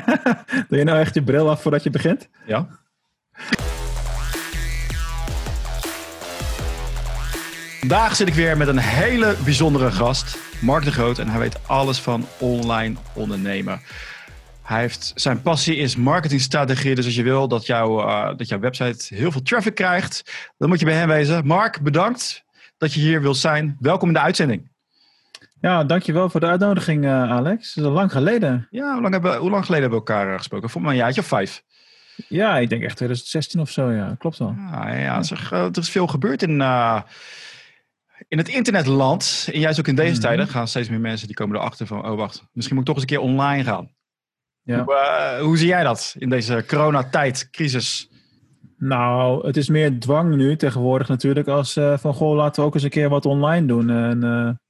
Doe je nou echt je bril af voordat je begint? Ja. Vandaag zit ik weer met een hele bijzondere gast, Mark de Groot. En hij weet alles van online ondernemen. Hij heeft, zijn passie is marketingstrategie. Dus als je wil dat, jouw uh, dat jouw website heel veel traffic krijgt, dan moet je bij hem wezen. Mark, bedankt dat je hier wilt zijn. Welkom in de uitzending. Ja, dankjewel voor de uitnodiging, uh, Alex. Dat is al lang geleden. Ja, hoe lang, hebben, hoe lang geleden hebben we elkaar uh, gesproken? Voor mij een jaartje of vijf. Ja, ik denk echt 2016 of zo, ja. Klopt wel. Ja, ja, Zeg, er is veel gebeurd in, in het internetland. En juist ook in deze mm -hmm. tijden gaan steeds meer mensen die komen erachter van... oh, wacht, misschien moet ik toch eens een keer online gaan. Ja. Hoe, hoe zie jij dat in deze coronatijd, crisis? Nou, het is meer dwang nu tegenwoordig natuurlijk als uh, van goh, laten we ook eens een keer wat online doen. En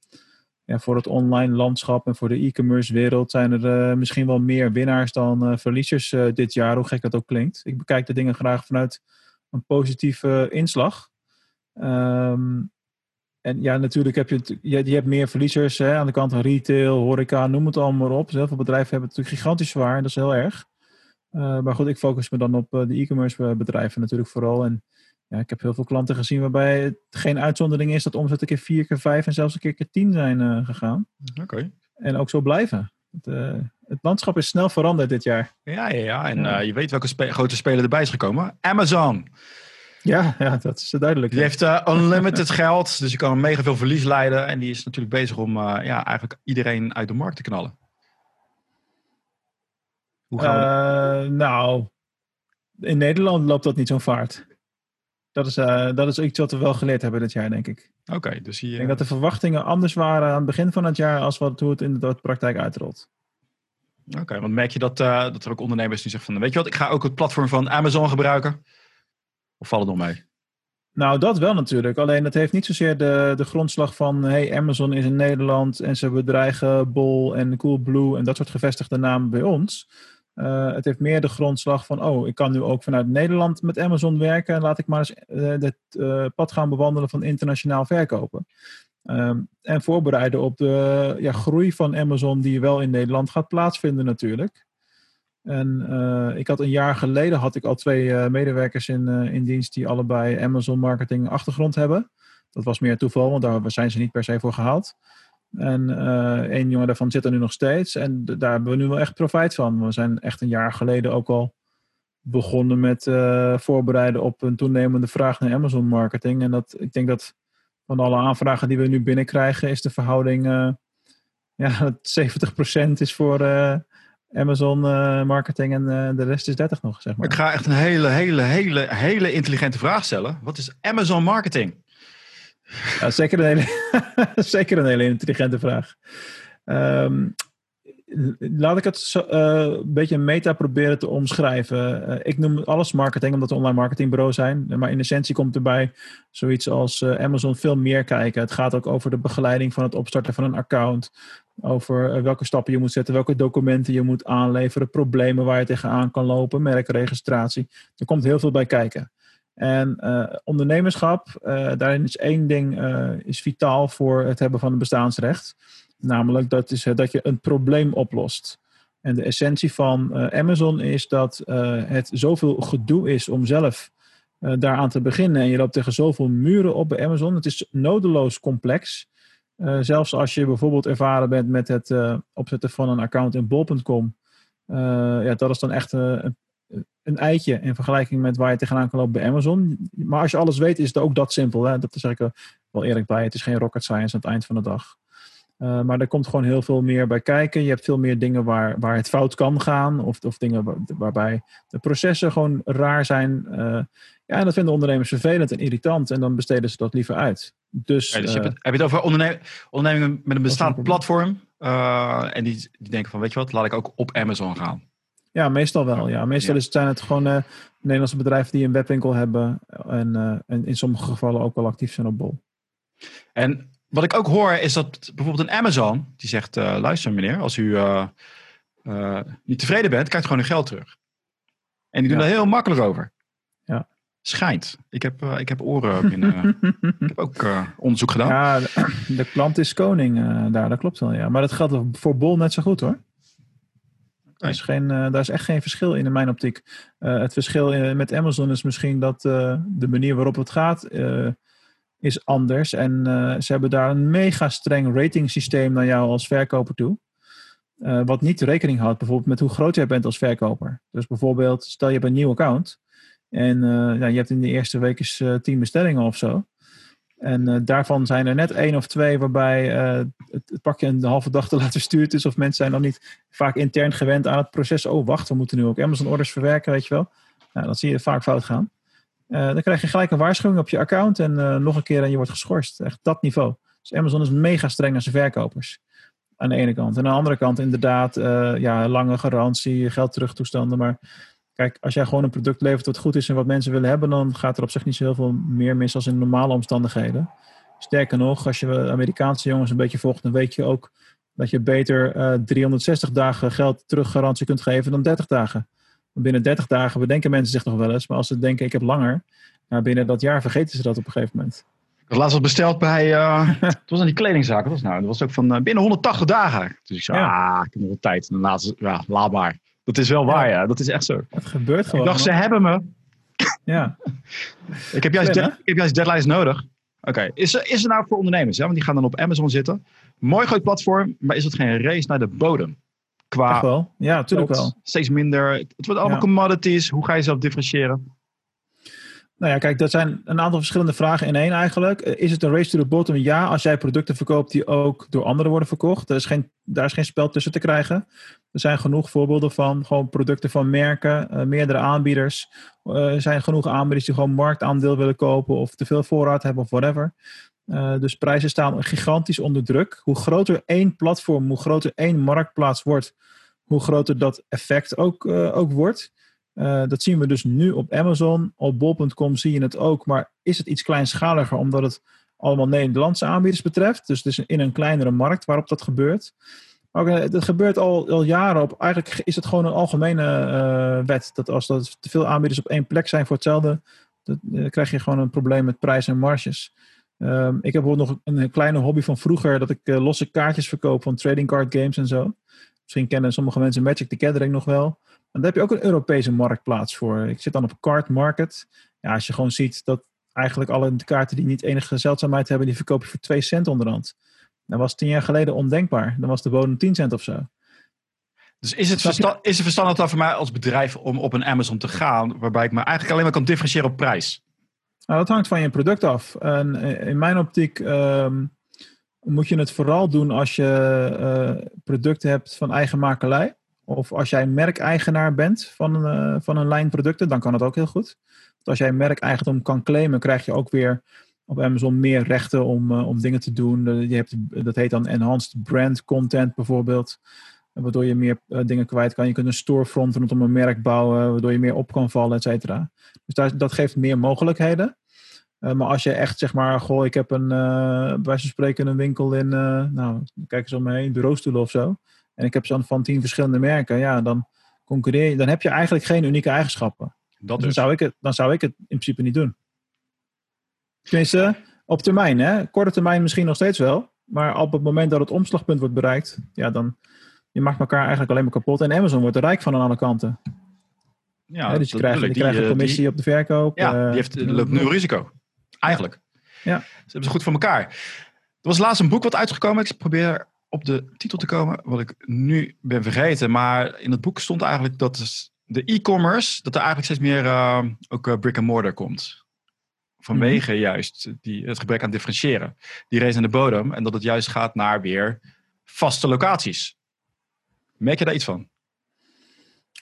ja, voor het online landschap en voor de e-commerce wereld zijn er uh, misschien wel meer winnaars dan verliezers dit jaar, hoe gek dat ook klinkt. Ik bekijk de dingen graag vanuit een positieve inslag. Um, en ja, natuurlijk heb je, je, hebt meer verliezers hè, aan de kant van retail, horeca, noem het allemaal maar op. Heel veel bedrijven hebben het natuurlijk gigantisch zwaar, dat is heel erg. Maar goed, ik focus me dan op de e-commerce bedrijven natuurlijk vooral. En ja, ik heb heel veel klanten gezien waarbij het geen uitzondering is dat omzet een keer vier keer vijf en zelfs een keer keer tien zijn uh, gegaan. Oké. Okay. En ook zo blijven. Het, het, landschap is snel veranderd dit jaar. Ja, ja, ja. en ja. je weet welke spe grote speler erbij is gekomen. Amazon. Ja, ja, dat is duidelijk. Die heeft unlimited geld, dus je kan mega veel verlies leiden. En die is natuurlijk bezig om ja, eigenlijk iedereen uit de markt te knallen. Hoe gaan we nou, in Nederland loopt dat niet zo'n vaart. Dat is, dat is iets wat we wel geleerd hebben dit jaar, denk ik. Oké, okay, dus hier... Ik denk dat de verwachtingen anders waren aan het begin van het jaar als wat, hoe het in de praktijk uitrolt. Oké, okay, want merk je dat, dat er ook ondernemers die zeggen van, weet je wat, ik ga ook het platform van Amazon gebruiken. Of valt het nog mee? Nou, dat wel natuurlijk. Alleen dat heeft niet zozeer de, de grondslag van... hey, Amazon is in Nederland en ze bedreigen Bol en Coolblue... en dat soort gevestigde namen bij ons. Uh, het heeft meer de grondslag van... oh, ik kan nu ook vanuit Nederland met Amazon werken... en laat ik maar eens het uh, pad gaan bewandelen van internationaal verkopen. Um, en voorbereiden op de ja, groei van Amazon... die wel in Nederland gaat plaatsvinden natuurlijk... En ik had een jaar geleden had ik al twee medewerkers in, in dienst die allebei Amazon marketing achtergrond hebben. Dat was meer toeval, want daar zijn ze niet per se voor gehaald. En één jongen daarvan zit er nu nog steeds. En daar hebben we nu wel echt profijt van. We zijn echt een jaar geleden ook al begonnen met voorbereiden op een toenemende vraag naar Amazon marketing. En dat, ik denk dat van alle aanvragen die we nu binnenkrijgen, is de verhouding ja, 70% is voor Amazon uh, marketing en de rest is 30 nog, zeg maar. Ik ga echt een hele, hele, hele, hele intelligente vraag stellen. Wat is Amazon marketing? Zeker, een hele, zeker een hele intelligente vraag. Um, laat ik het uh, een beetje meta proberen te omschrijven. Uh, ik noem alles marketing, omdat we online marketingbureau zijn. Maar in essentie komt erbij zoiets als uh, Amazon veel meer kijken. Het gaat ook over de begeleiding van het opstarten van een account. Over welke stappen je moet zetten, welke documenten je moet aanleveren, problemen waar je tegenaan kan lopen, merkregistratie. Er komt heel veel bij kijken. En ondernemerschap, daarin is één ding is vitaal voor het hebben van een bestaansrecht. Namelijk dat, is, dat je een probleem oplost. En de essentie van Amazon is dat het zoveel gedoe is om zelf daaraan te beginnen. En je loopt tegen zoveel muren op bij Amazon. Het is nodeloos complex. zelfs als je bijvoorbeeld ervaren bent met het opzetten van een account in bol.com. ja, dat is dan echt een, een eitje in vergelijking met waar je tegenaan kan lopen bij Amazon. Maar als je alles weet, is het ook dat simpel. Hè? Dat zeg ik wel eerlijk bij. Het is geen rocket science aan het eind van de dag. Uh, maar er komt gewoon heel veel meer bij kijken. Je hebt veel meer dingen waar, waar het fout kan gaan. Of, of dingen waar, waarbij de processen gewoon raar zijn. Uh, ja, en dat vinden ondernemers vervelend en irritant. En dan besteden ze dat liever uit. Dus, ja, dus uh, heb, je het, heb, je het, over onderne ondernemingen met een bestaand platform. en die, die denken van, weet je wat, laat ik ook op Amazon gaan. Ja, meestal wel. Ja. Meestal. Is, zijn het gewoon Nederlandse bedrijven die een webwinkel hebben. En, en in sommige gevallen ook wel actief zijn op Bol. En wat ik ook hoor is dat bijvoorbeeld een Amazon, die zegt, uh, luister meneer, als u niet tevreden bent, krijgt gewoon uw geld terug. En die doen ja. daar heel makkelijk over. Ja. Schijnt. Ik heb, ik heb oren binnen. ik heb ook onderzoek gedaan. Ja, de, de klant is koning daar, dat klopt wel. Ja. Maar dat geldt voor Bol net zo goed hoor. Daar, is geen, uh, daar is echt geen verschil in, in mijn optiek. Uh, het verschil in, met Amazon is misschien dat de manier waarop het gaat is anders. En ze hebben daar een mega streng rating systeem naar jou als verkoper toe. wat niet rekening houdt bijvoorbeeld met hoe groot jij bent als verkoper. Dus bijvoorbeeld, stel je hebt een nieuw account. En je hebt in de eerste week tien bestellingen of zo. En uh, daarvan zijn er net één of twee waarbij uh, het, pakje een halve dag te laten verstuurd is. Of mensen zijn nog niet vaak intern gewend aan het proces. Oh, wacht, we moeten nu ook Amazon orders verwerken, weet je wel. Nou, dat zie je vaak fout gaan. Uh, dan krijg je gelijk een waarschuwing op je account en nog een keer en je wordt geschorst. Echt dat niveau. Dus Amazon is mega streng aan zijn verkopers. Aan de ene kant. En aan de andere kant inderdaad, ja, lange garantie, geld terugtoestanden. Maar Kijk, als jij gewoon een product levert wat goed is en wat mensen willen hebben, dan gaat er op zich niet zo heel veel meer mis als in normale omstandigheden. Sterker nog, als je Amerikaanse jongens een beetje volgt, dan weet je ook dat je beter uh, 360 dagen geld teruggarantie kunt geven dan 30 dagen. binnen 30 dagen bedenken mensen zich nog wel eens, maar als ze denken ik heb langer, nou, binnen dat jaar vergeten ze dat op een gegeven moment. Ik had laatst wat besteld bij, uh, het was aan die kledingzaak, wat was nou? Dat was ook van uh, binnen 180 dagen. Dus ik zei, ja. ah, ik heb nog wel tijd. En laatst, ja, laatbaar. Dat is wel waar, ja. Dat is echt zo. Het gebeurt gewoon. Ik dacht, ze hebben me. Ja. ik, heb juist, ik heb juist deadlines nodig. Oké, is, er, is er nou voor ondernemers? Hè? Want die gaan dan op Amazon zitten. Mooi groot platform, maar is het geen race naar de bodem? Qua wel. Ja, natuurlijk wel. Steeds minder. Het wordt allemaal commodities. Hoe ga je zelf differentiëren? Nou ja, kijk, dat zijn een aantal verschillende vragen in één eigenlijk. Is het een race to the bottom? Ja, als jij producten verkoopt die ook door anderen worden verkocht. Er is geen, daar is geen spel tussen te krijgen. Er zijn genoeg voorbeelden van gewoon producten van merken, uh, meerdere aanbieders. Uh, er zijn genoeg aanbieders die gewoon marktaandeel willen kopen of te veel voorraad hebben of whatever. Uh, dus prijzen staan gigantisch onder druk. Hoe groter één platform, hoe groter één marktplaats wordt, hoe groter dat effect ook, ook wordt. Dat zien we dus nu op Amazon. Op bol.com zie je het ook, maar is het iets kleinschaliger omdat het allemaal Nederlandse aanbieders betreft. Dus, dus in een kleinere markt waarop dat gebeurt. Uh, dat gebeurt al, al jaren op. Eigenlijk is het gewoon een algemene uh, wet. Dat als er te veel aanbieders op één plek zijn voor hetzelfde, dan krijg je gewoon een probleem met prijs en marges. Um, ik heb nog een, kleine hobby van vroeger dat ik losse kaartjes verkoop van trading card games en zo. Misschien kennen sommige mensen Magic the Gathering nog wel. En daar heb je ook een Europese marktplaats voor. Ik zit dan op Card Market. Ja, als je gewoon ziet dat eigenlijk alle kaarten die niet enige zeldzaamheid hebben, die verkoop je voor 2 cent onderhand. Dat was tien jaar geleden ondenkbaar. Dan was de bodem 10 cent of zo. Dus is het, versta is het verstandig dan voor mij als bedrijf om op een Amazon te gaan, waarbij ik me eigenlijk alleen maar kan differentiëren op prijs? Nou, dat hangt van je product af. En eh, in mijn optiek um, moet je het vooral doen als je uh, producten hebt van eigen makelij. Of als jij merkeigenaar bent van een, uh, van een lijn producten, dan kan het ook heel goed. Want als jij merkeigendom kan claimen, krijg je ook weer op Amazon meer rechten om, uh, om dingen te doen. Je hebt, dat heet dan enhanced brand content bijvoorbeeld. Waardoor je meer uh, dingen kwijt kan. Je kunt een storefront rondom een merk bouwen, waardoor je meer op kan vallen, et cetera. Dus daar, dat geeft meer mogelijkheden. maar als je echt zeg maar, goh, ik heb een, bij wijze van spreken een winkel in, nou, kijk eens om me heen, bureaustoelen of zo en ik heb zo'n van tien verschillende merken, ja, dan concurreer je, dan heb je eigenlijk geen unieke eigenschappen. Dat dus dan, zou ik het, dan zou ik het in principe niet doen. Tenminste, op termijn, hè? Korte termijn misschien nog steeds wel. Maar op het moment dat het omslagpunt wordt bereikt, ja, dan je maakt elkaar eigenlijk alleen maar kapot. En Amazon wordt er rijk van aan alle kanten. Ja, dus je krijgt, je krijgt een commissie op de verkoop. Ja, die heeft, loopt nul risico. Eigenlijk. Ja. Ze hebben ze goed voor elkaar. Er was laatst een boek wat uitgekomen. Ik probeer op de titel te komen, wat ik nu ben vergeten. Maar in het boek stond eigenlijk dat de e-commerce, dat er eigenlijk steeds meer uh, ook uh, brick and mortar komt. Vanwege mhm. juist die, het gebrek aan differentiëren. Die race aan de bodem. En dat het juist gaat naar weer vaste locaties. Merk je daar iets van?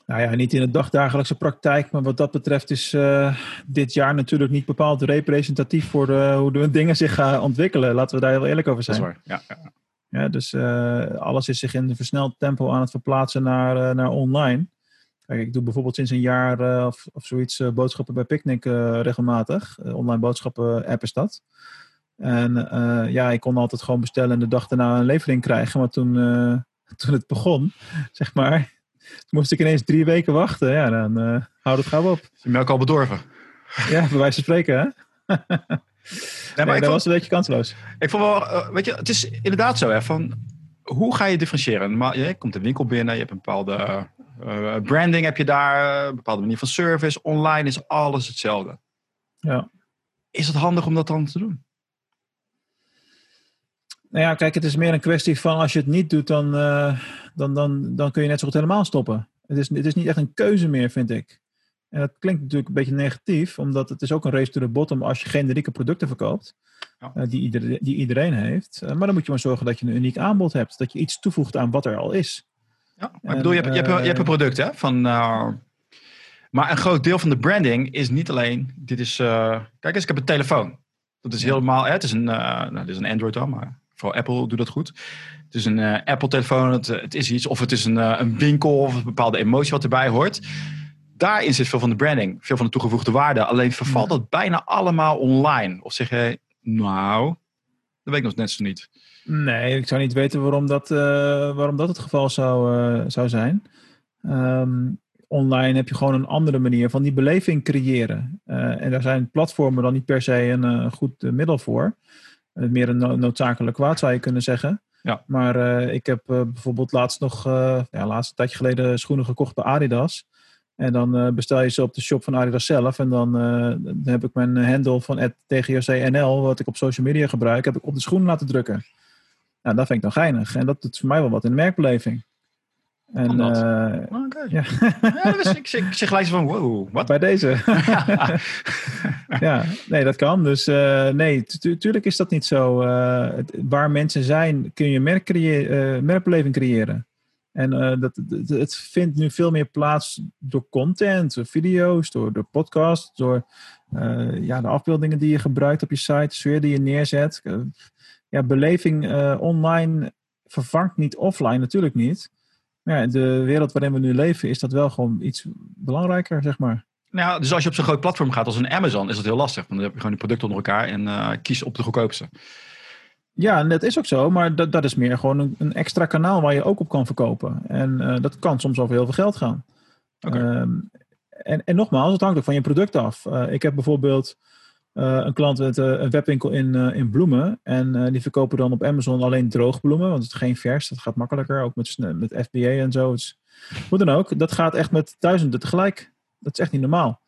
Nou ja, niet in de dagdagelijkse praktijk, maar wat dat betreft is uh, dit jaar natuurlijk niet bepaald representatief voor de, hoe de dingen zich gaan ontwikkelen. Laten we daar heel eerlijk over zijn. Dat is waar. Ja, ja. Ja, dus uh, alles is zich in een versneld tempo aan het verplaatsen naar, naar online. Kijk, ik doe bijvoorbeeld sinds een jaar uh, of, of zoiets boodschappen bij Picnic regelmatig. online boodschappen app is dat. En ja, ik kon altijd gewoon bestellen en de dag daarna een levering krijgen. Maar toen, toen het begon, zeg maar, moest ik ineens drie weken wachten. Ja, dan houd het gauw op. Is je melk al bedorven? Ja, bij wijze van spreken, hè? Nee, maar ik dat was een beetje kansloos. Ik vond wel, uh, weet je, het is inderdaad zo, hè, van hoe ga je differentiëren? Maar je komt een winkel binnen, je hebt een bepaalde Uh, branding heb je daar, een bepaalde manier van service. Online is alles hetzelfde. Ja. Is het handig om dat dan te doen? Nou ja, kijk, het is meer een kwestie van als je het niet doet, dan, uh, dan, dan, dan kun je net zo goed helemaal stoppen. Het is, het is niet echt een keuze meer, vind ik. En dat klinkt natuurlijk een beetje negatief, omdat het is ook een race to the bottom als je generieke producten verkoopt, ja. uh, die, ieder, die iedereen heeft. Uh, maar dan moet je maar zorgen dat je een uniek aanbod hebt, dat je iets toevoegt aan wat er al is. Ja, maar ik bedoel, je hebt, je, hebt, je hebt een product, hè? Van, maar een groot deel van de branding is niet alleen, dit is, kijk eens, ik heb een telefoon. Dat is helemaal, hè, het is een, nou, dit is een Android dan, maar Vooral Apple doet dat goed. Het is een uh, Apple-telefoon, het, het, is iets, of het is een, uh, een winkel of een bepaalde emotie wat erbij hoort. Daarin zit veel van de branding, veel van de toegevoegde waarde. Alleen vervalt dat bijna allemaal online. Of zeg je, nou, dat weet ik nog net zo niet. Nee, ik zou niet weten waarom dat, uh, waarom dat het geval zou, zou zijn. Um, online heb je gewoon een andere manier van die beleving creëren. en daar zijn platformen dan niet per se een goed middel voor. Eh, meer een noodzakelijk kwaad zou je kunnen zeggen. Ja. Maar uh, ik heb uh, bijvoorbeeld laatst nog, uh, ja, laatst een tijdje geleden schoenen gekocht bij Adidas. En dan bestel je ze op de shop van Adidas zelf. En dan, dan heb ik mijn handle van TGOCNL, wat ik op social media gebruik, heb ik op de schoenen laten drukken. Nou, dat vind ik dan geinig. En dat doet voor mij wel wat in de merkbeleving. En, uh, okay. ja. ja dus ik, ik, zeg gelijk van, wow, wat? Bij deze. ja, nee, dat kan. Dus uh, nee, tuurlijk is dat niet zo. Uh, het, waar mensen zijn, kun je merk creë merkbeleving creëren. En dat, het, vindt nu veel meer plaats door content, door video's, door, door podcasts, door ja, de afbeeldingen die je gebruikt op je site, de sfeer die je neerzet. ja, beleving online vervangt niet offline, natuurlijk niet. Ja, in de wereld waarin we nu leven is dat wel gewoon iets belangrijker, zeg maar. Nou, dus als je op zo'n groot platform gaat als een Amazon, is dat heel lastig. Want dan heb je gewoon die producten onder elkaar en kies op de goedkoopste. Ja, en dat is ook zo, maar dat, dat is meer gewoon een, een extra kanaal waar je ook op kan verkopen. En uh, dat kan soms over heel veel geld gaan. Okay. Um, en, en nogmaals, het hangt ook van je product af. Uh, ik heb bijvoorbeeld uh, een klant met een webwinkel in, in bloemen. En die verkopen dan op Amazon alleen droogbloemen, want het is geen vers. Dat gaat makkelijker, ook met, met FBA en zo. Het hoe dan ook, dat gaat echt met duizenden tegelijk. Dat is echt niet normaal.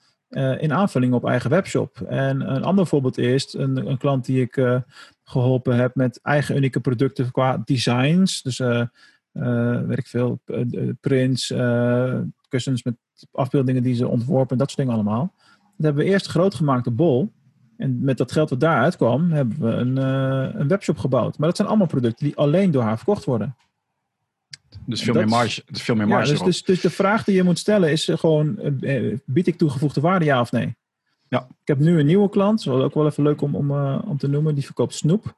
in aanvulling op eigen webshop. En een ander voorbeeld is een, een klant die ik geholpen heb met eigen unieke producten qua designs. Dus weet ik veel, prints, kussens met afbeeldingen die ze ontworpen, dat soort dingen allemaal. Dat hebben we eerst groot gemaakt op Bol. En met dat geld wat daaruit kwam, hebben we een, uh, een webshop gebouwd. Maar dat zijn allemaal producten die alleen door haar verkocht worden. Dus veel, meer marge, dus veel meer marge. Ja, dus, dus, dus, de vraag die je moet stellen is gewoon: uh, bied ik toegevoegde waarde, ja of nee? Ja. Ik heb nu een nieuwe klant, dat is ook wel even leuk om, om, uh, om te noemen, die verkoopt snoep.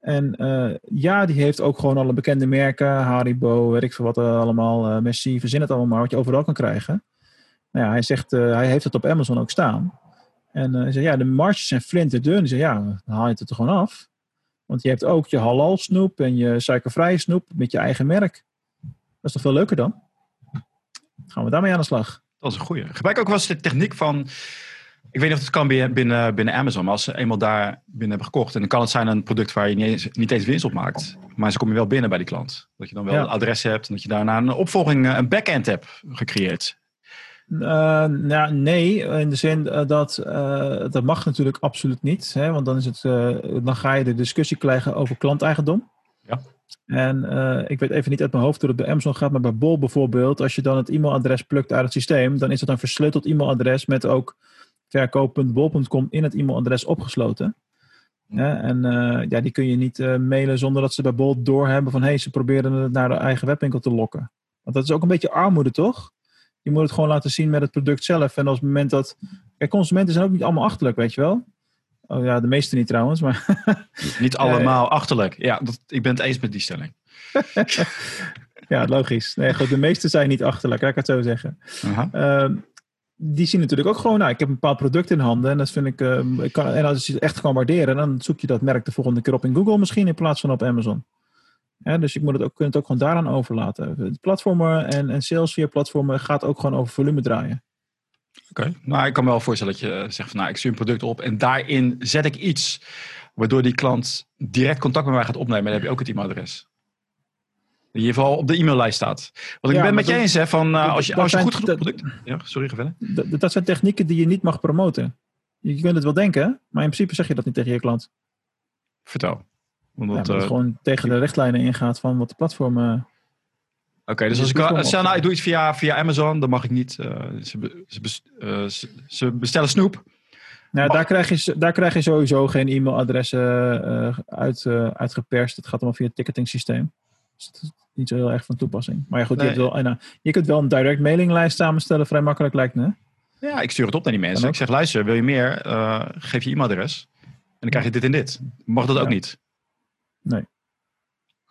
En ja, die heeft ook gewoon alle bekende merken, Haribo, weet ik veel wat allemaal, Messi, verzin het allemaal maar, wat je overal kan krijgen. Nou ja, hij zegt, hij heeft het op Amazon ook staan. En hij zei, ja, de marges zijn flinterdun. Hij zei, ja, dan haal je het er gewoon af. Want je hebt ook je halal snoep en je suikervrije snoep met je eigen merk. Dat is toch veel leuker dan? Gaan we daarmee aan de slag. Dat is een goeie. Gebruik ook wel eens de techniek van... Ik weet niet of het kan binnen, binnen Amazon, maar als ze eenmaal daar binnen hebben gekocht... en dan kan het zijn een product waar je niet eens, niet eens winst op maakt... maar ze kom je wel binnen bij die klant. Dat je dan wel ja. een adres hebt en dat je daarna een opvolging, een backend hebt gecreëerd. Uh, nou, nee, in de zin uh, dat uh, dat mag natuurlijk absoluut niet. Hè, want dan, is het, dan ga je de discussie krijgen over klanteigendom. Ja. En ik weet even niet uit mijn hoofd hoe het bij Amazon gaat, maar bij Bol bijvoorbeeld, als je dan het e-mailadres plukt uit het systeem, dan is dat een versleuteld e-mailadres met ook verkoop.bol.com in het e-mailadres opgesloten. Ja, en ja, die kun je niet mailen zonder dat ze bij Bol doorhebben van hé, hey, ze proberen het naar de eigen webwinkel te lokken. Want dat is ook een beetje armoede, toch? Je moet het gewoon laten zien met het product zelf. En als het moment dat. Kijk, consumenten zijn ook niet allemaal achterlijk, weet je wel. Oh ja, de meeste niet trouwens, maar. niet allemaal achterlijk. Ja, dat, ik ben het eens met die stelling. ja, logisch. Nee, goed, de meeste zijn niet achterlijk, laat ik het zo zeggen. Uh, die zien natuurlijk ook gewoon, nou, ik heb een bepaald product in handen en dat vind ik, uh, ik kan, en als je het echt kan waarderen, dan zoek je dat merk de volgende keer op in Google misschien in plaats van op Amazon. Dus ik moet het ook, kun het ook gewoon daaraan overlaten. Platformen en, en sales via platformen gaat ook gewoon over volume draaien. Oké, okay. nou ik kan me wel voorstellen dat je zegt van nou ik stuur een product op en daarin zet ik iets waardoor die klant direct contact met mij gaat opnemen en dan heb je ook het e-mailadres. In ieder geval op de e-maillijst staat. Want ik Ja, ben met je eens, hè, van eh, als je, als je goed genoeg product... Ja, sorry, verder. Dat, dat zijn technieken die je niet mag promoten. Je kunt het wel denken, maar in principe zeg je dat niet tegen je klant. Vertel. Want Ja, dat, het eh, gewoon tegen de richtlijnen ingaat van wat de platformen. Oké, dus als ik, platform stel nou, ik doe iets via, via Amazon, dan mag ik niet. eh, ze, ze, eh, ze, bestellen snoep. Nou, Mag- daar, krijg je, daar krijg je sowieso geen e-mailadressen eh, uit, eh, uitgeperst. Het gaat allemaal via het ticketing systeem. Dus het is niet zo heel erg van toepassing. Maar ja, goed, Nee. je, wel, eh, nou, je kunt wel een direct mailinglijst samenstellen. Vrij makkelijk lijkt me. Ja, ik stuur het op naar die mensen. Ik zeg, luister, wil je meer? Eh, geef je e-mailadres. En dan krijg je dit en dit. Mag dat ook Ja. niet?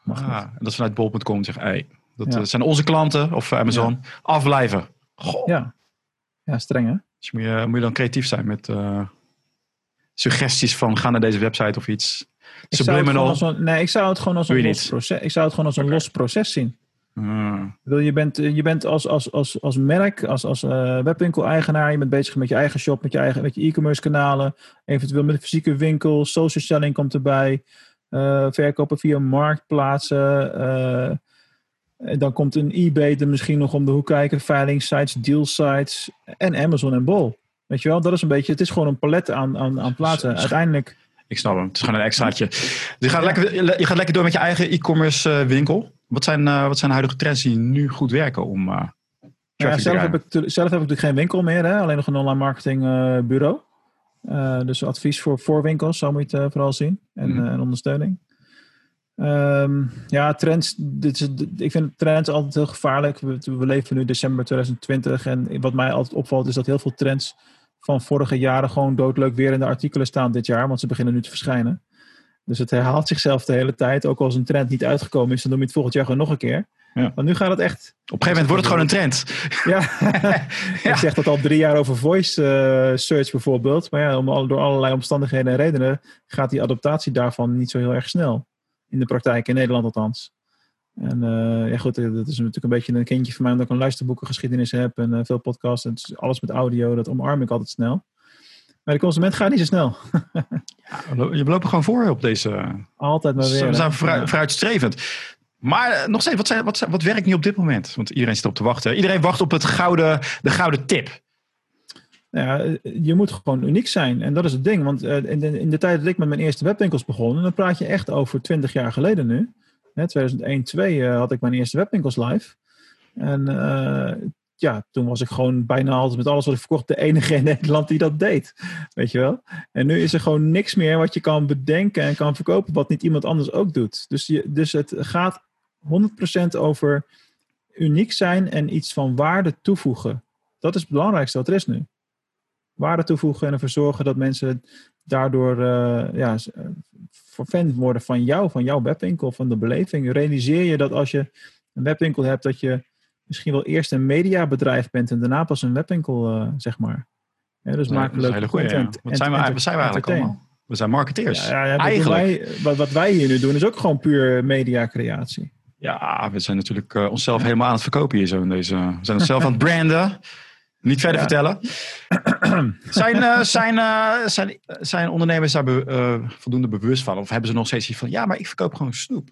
Mag Ah, niet. en dat is vanuit bol.com. Zeg, hey, dat Ja. eh, zijn onze klanten of Amazon. Afblijven. Goh. Ja. ja, streng hè? Dus moet je, moet je dan creatief zijn met suggesties van ga naar deze website of iets. Ik zou het gewoon Subliminal. een, nee, ik zou het gewoon als een los proces. Ik zou het gewoon als een los proces zien. Bedoel, Je bent, je bent als, als, als, als merk, als, als eh, webwinkel-eigenaar, je bent bezig met je eigen shop, met je eigen met je e-commerce kanalen, eventueel met een fysieke winkel, social selling komt erbij, eh, verkopen via marktplaatsen. eh, en dan komt een eBay er misschien nog om de hoek kijken, veilingsites, dealsites en Amazon en Bol. Weet je wel, dat is een beetje, het is gewoon een palet aan, aan, aan plaatsen. Uiteindelijk, ik snap hem. Het is gewoon een extraatje. Dus je, gaat lekker, je gaat lekker door met je eigen e-commerce eh, winkel. Wat zijn, eh, wat zijn de huidige trends die nu goed werken om eh Nou ja, zelf, heb ik, zelf heb ik natuurlijk geen winkel meer, hè? alleen nog een online marketing bureau. Dus advies voor, voor winkels, zo moet je het vooral zien. En, Mhm. en ondersteuning. Ehm, ja, trends. Dit is, dit- ik vind trends altijd heel gevaarlijk. We, we leven nu december 2020. En wat mij altijd opvalt is dat heel veel trends van vorige jaren gewoon doodleuk weer in de artikelen staan dit jaar. Want ze beginnen nu te verschijnen. Dus het herhaalt zichzelf de hele tijd. Ook als een trend niet uitgekomen is, dan noem je het volgend jaar gewoon nog een keer. Ja. Maar nu gaat het echt Op een gegeven moment wordt het gewoon een trend. ja. Ik zeg dat al drie jaar over voice eh, search bijvoorbeeld. Maar ja, om, door allerlei omstandigheden en redenen gaat die adaptatie daarvan niet zo heel erg snel. In de praktijk, in Nederland althans. En eh, ja goed, eh, dat is natuurlijk een beetje een kindje van mij omdat ik een luisterboekengeschiedenis heb en eh, veel podcasts. En alles met audio, dat omarm ik altijd snel. Maar de consument gaat niet zo snel. Je lopen gewoon voor op deze. Altijd maar weer. we zijn vooruit- Ja. vooruitstrevend. Maar nog steeds, wat, zijn, wat, zijn- wat werkt nu op dit moment? Want iedereen zit op te wachten. Iedereen wacht op het gouden, de gouden tip. Nou ja, je moet gewoon uniek zijn. En dat is het ding. Want in, de, in de tijd dat ik met mijn eerste webwinkels begon, en dan praat je echt over 20 jaar geleden nu. Hè, 2001, 2002 eh, had ik mijn eerste webwinkels live. En eh, ja, toen was ik gewoon bijna altijd met alles wat ik verkocht de enige in Nederland die dat deed. Weet je wel? En nu is er gewoon niks meer wat je kan bedenken en kan verkopen wat niet iemand anders ook doet. Dus, je, dus het gaat 100% over uniek zijn en iets van waarde toevoegen. Dat is het belangrijkste wat er is nu waarde toevoegen en ervoor zorgen dat mensen daardoor eh ja, fan worden van jou, van jouw webwinkel, van de beleving. Realiseer je dat als je een webwinkel hebt, dat je misschien wel eerst een mediabedrijf bent en daarna pas een webwinkel, eh, zeg maar. Ja, dus maak leuke hele goeie, ja. content. Wat zijn we, enter- wat zijn we eigenlijk entertain. allemaal? We zijn marketeers. Ja, Eigenlijk. Wij, wat, wat wij hier nu doen is ook gewoon puur mediacreatie. Ja, we zijn natuurlijk eh, onszelf helemaal aan het verkopen hier zo in deze. We zijn onszelf aan het branden. Niet verder Ja. vertellen. zijn, eh, zijn, eh, zijn, zijn ondernemers daar be- eh, voldoende bewust van? Of hebben ze nog steeds iets van, ja, maar ik verkoop gewoon snoep.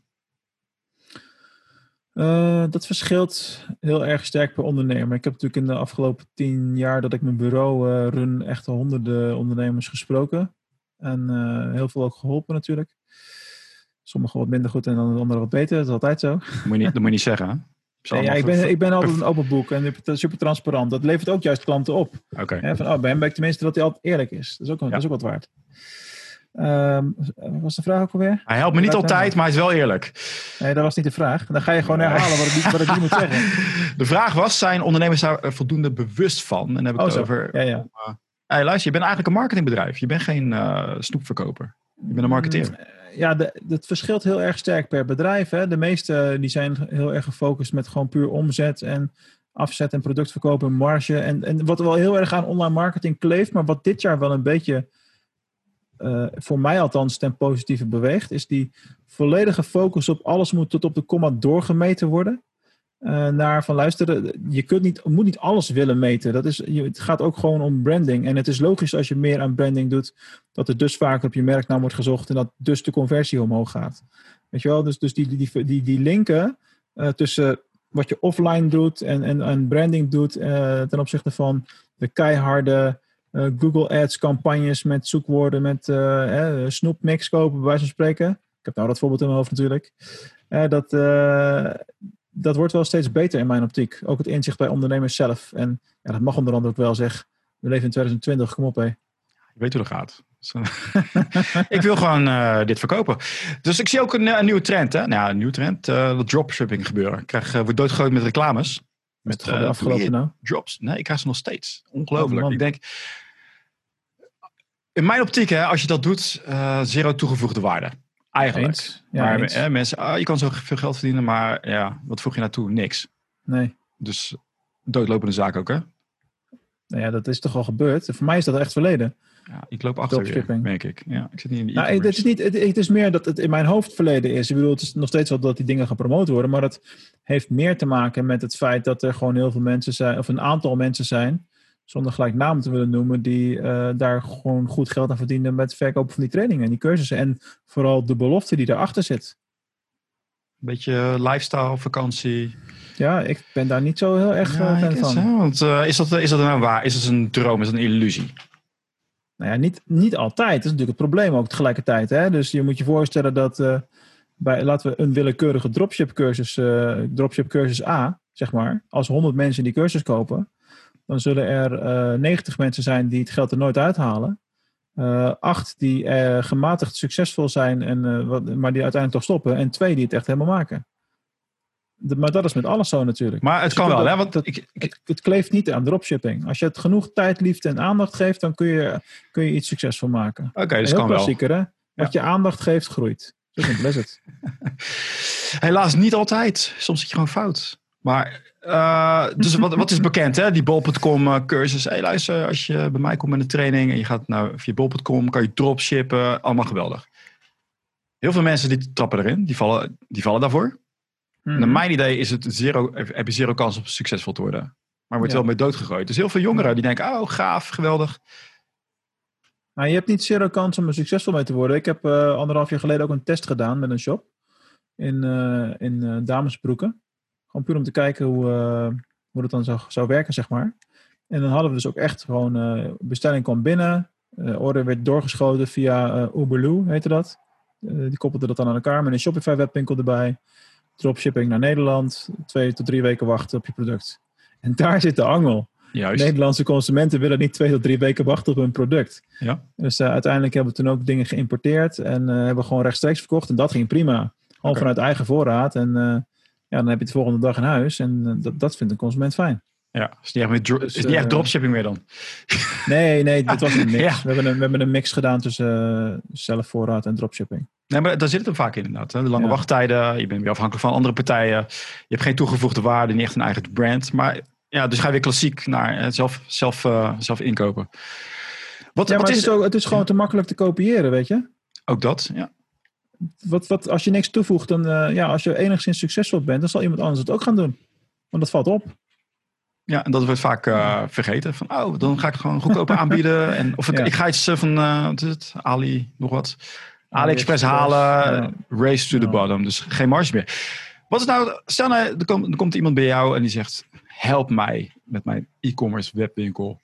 Eh, dat verschilt heel erg sterk per ondernemer. Ik heb natuurlijk in de afgelopen tien jaar dat ik mijn bureau eh, run echt honderden ondernemers gesproken. En eh, heel veel ook geholpen natuurlijk. Sommigen wat minder goed en dan de anderen wat beter. Dat is altijd zo. Dat moet je niet, dat moet je niet zeggen. hè? Nee, ja, ik, ben, ik ben altijd een open boek en super transparant. Dat levert ook juist klanten op. Oké. Van, oh, bij hem ben ik tenminste dat hij altijd eerlijk is. Dat is ook, dat is ook wat waard. Ehm, wat was de vraag ook alweer? Hij helpt me niet altijd, maar hij is wel eerlijk. Nee, dat was niet de vraag. Dan ga je gewoon herhalen wat ik, niet- wat ik niet moet zeggen. De vraag was, zijn ondernemers daar eh, voldoende bewust van? En dan heb ik Oh, het zo. over... Ja, ja. Hey, luister, je bent eigenlijk een marketingbedrijf. Je bent geen eh, snoepverkoper. Je bent een marketeer. Mm, Ja, het verschilt heel erg sterk per bedrijf. Hè. De meeste die zijn heel erg gefocust met gewoon puur omzet en afzet en productverkoop en marge. En, en wat wel heel erg aan online marketing kleeft, maar wat dit jaar wel een beetje, eh, voor mij althans, ten positieve beweegt, is die volledige focus op alles moet tot op de komma doorgemeten worden. Eh, naar van luisteren, je kunt niet, moet niet alles willen meten. Dat is, je, het gaat ook gewoon om branding. En het is logisch als je meer aan branding doet, dat er dus vaker op je merknaam wordt gezocht en dat dus de conversie omhoog gaat. Weet je wel, dus, dus die, die, die, die linken tussen wat je offline doet en, en, en branding doet ten opzichte van de keiharde Google Ads campagnes met zoekwoorden, met snoepmix kopen, bij wijze van spreken. Ik heb nou dat voorbeeld in mijn hoofd natuurlijk. dat, dat wordt wel steeds beter in mijn optiek. Ook het inzicht bij ondernemers zelf. En ja, dat mag onder andere ook wel zeggen. We leven in 2020, kom op hé. Je weet hoe dat gaat. ik wil gewoon uh, dit verkopen. Dus ik zie ook een, een nieuwe trend. Hè? Nou, een nieuwe trend. Uh, dat dropshipping gebeuren. Ik krijg, uh, word doodgegooid met reclames. Met de afgelopen nou? Drops. Nee, ik krijg ze nog steeds. Ongelooflijk. Oh, ik denk... In mijn optiek, hè, als je dat doet, zero toegevoegde waarde. Eigenlijk. Ja, maar mensen, ah, je kan zo veel geld verdienen, maar ja, wat voeg je naartoe? Niks. Nee. Dus doodlopende zaak ook, hè? Nou ja, dat is toch al gebeurd. Voor mij is dat echt verleden. Ja, ik loop achter weer, merk ik. Ja, ik zit niet in de nou, het, is niet, het, het, is meer dat het in mijn hoofd verleden is. Ik bedoel, het is nog steeds wel dat die dingen gepromoot worden. Maar het heeft meer te maken met het feit dat er gewoon heel veel mensen zijn... of een aantal mensen zijn, zonder gelijk namen te willen noemen... die uh, daar gewoon goed geld aan verdienen met het verkopen van die trainingen en die cursussen. En vooral de belofte die daarachter zit. Een beetje lifestyle, vakantie... Ja, ik ben daar niet zo heel erg ja, fan van. want, uh, is, dat, is dat nou waar? Is het een droom? Is het een illusie? Nou ja, niet, niet altijd. Dat is natuurlijk het probleem ook tegelijkertijd. Hè? Dus je moet je voorstellen dat uh, bij, laten we een willekeurige dropship cursus, dropship cursus A, zeg maar. Als 100 mensen die cursus kopen, dan zullen er 90 mensen zijn die het geld er nooit uithalen. acht die gematigd succesvol zijn, en, wat, maar die uiteindelijk toch stoppen. En twee die het echt helemaal maken maar dat is met alles zo natuurlijk. Maar het dus kan wel, hè? Want ik, het, het, kleeft niet aan dropshipping. Als je het genoeg tijd, liefde en aandacht geeft, dan kun je, kun je iets succesvol maken. Oké, okay, dus kan klassieker, hè? Wat je aandacht geeft, groeit. Zo simpel is het. Helaas niet altijd. Soms zit je gewoon fout. Maar, uh, dus wat, wat is bekend, hè? Die bol.com uh, cursus. Hé, hey, luister, als je bij mij komt met een training en je gaat nou via bol.com, kan je dropshippen. Allemaal geweldig. Heel veel mensen die trappen erin, die vallen, die vallen daarvoor. Naar mhm. mijn idee is het zero, heb je zero kans op succesvol te worden. Maar wordt wel mee doodgegooid. Dus heel veel jongeren die denken, oh gaaf, geweldig. Maar je hebt niet zero kans om er succesvol mee te worden. Ik heb uh, anderhalf jaar geleden ook een test gedaan met een shop. In, uh, in damesbroeken. Gewoon puur om te kijken hoe, hoe het dan zou, zou werken, zeg maar. En dan hadden we dus ook echt gewoon, bestelling kwam binnen. order werd doorgeschoten via Uberloo, heette dat. die koppelde dat dan aan elkaar met een Shopify webwinkel erbij dropshipping naar Nederland, twee tot drie weken wachten op je product. En daar zit de angel. Juist. Nederlandse consumenten willen niet twee tot drie weken wachten op hun product. Ja. Dus uh, uiteindelijk hebben we toen ook dingen geïmporteerd en uh, hebben gewoon rechtstreeks verkocht. En dat ging prima. Gewoon vanuit eigen voorraad. En uh, ja, dan heb je het de volgende dag in huis. En dat, dat vindt een consument fijn. Ja, is niet echt, dro- dus, is niet echt dropshipping meer dan? Nee, nee, dit was een mix. ja. we, hebben een, we hebben een mix gedaan tussen zelfvoorraad en dropshipping. Nee, maar daar zit het hem vaak in inderdaad. Hè? De lange wachttijden, je bent weer afhankelijk van andere partijen. Je hebt geen toegevoegde waarde, niet echt een eigen brand. Maar ja, dus ga je weer klassiek naar zelf, zelf, uh, zelf inkopen. Wat, ja, wat is het, is ook, het is gewoon te makkelijk te kopiëren, weet je? Ook dat, ja. Wat, wat, als je niks toevoegt, dan uh, ja, als je enigszins succesvol bent, dan zal iemand anders het ook gaan doen. Want dat valt op. Ja, en dat wordt vaak uh, vergeten. Van, oh, dan ga ik gewoon goedkoper aanbieden. En, of ik, ja. ik ga iets van, wat is het, Ali, nog wat. AliExpress halen, race to the bottom. Dus geen marge meer. Wat is nou, stel nou, er komt, er komt iemand bij jou en die zegt, help mij met mijn e-commerce webwinkel.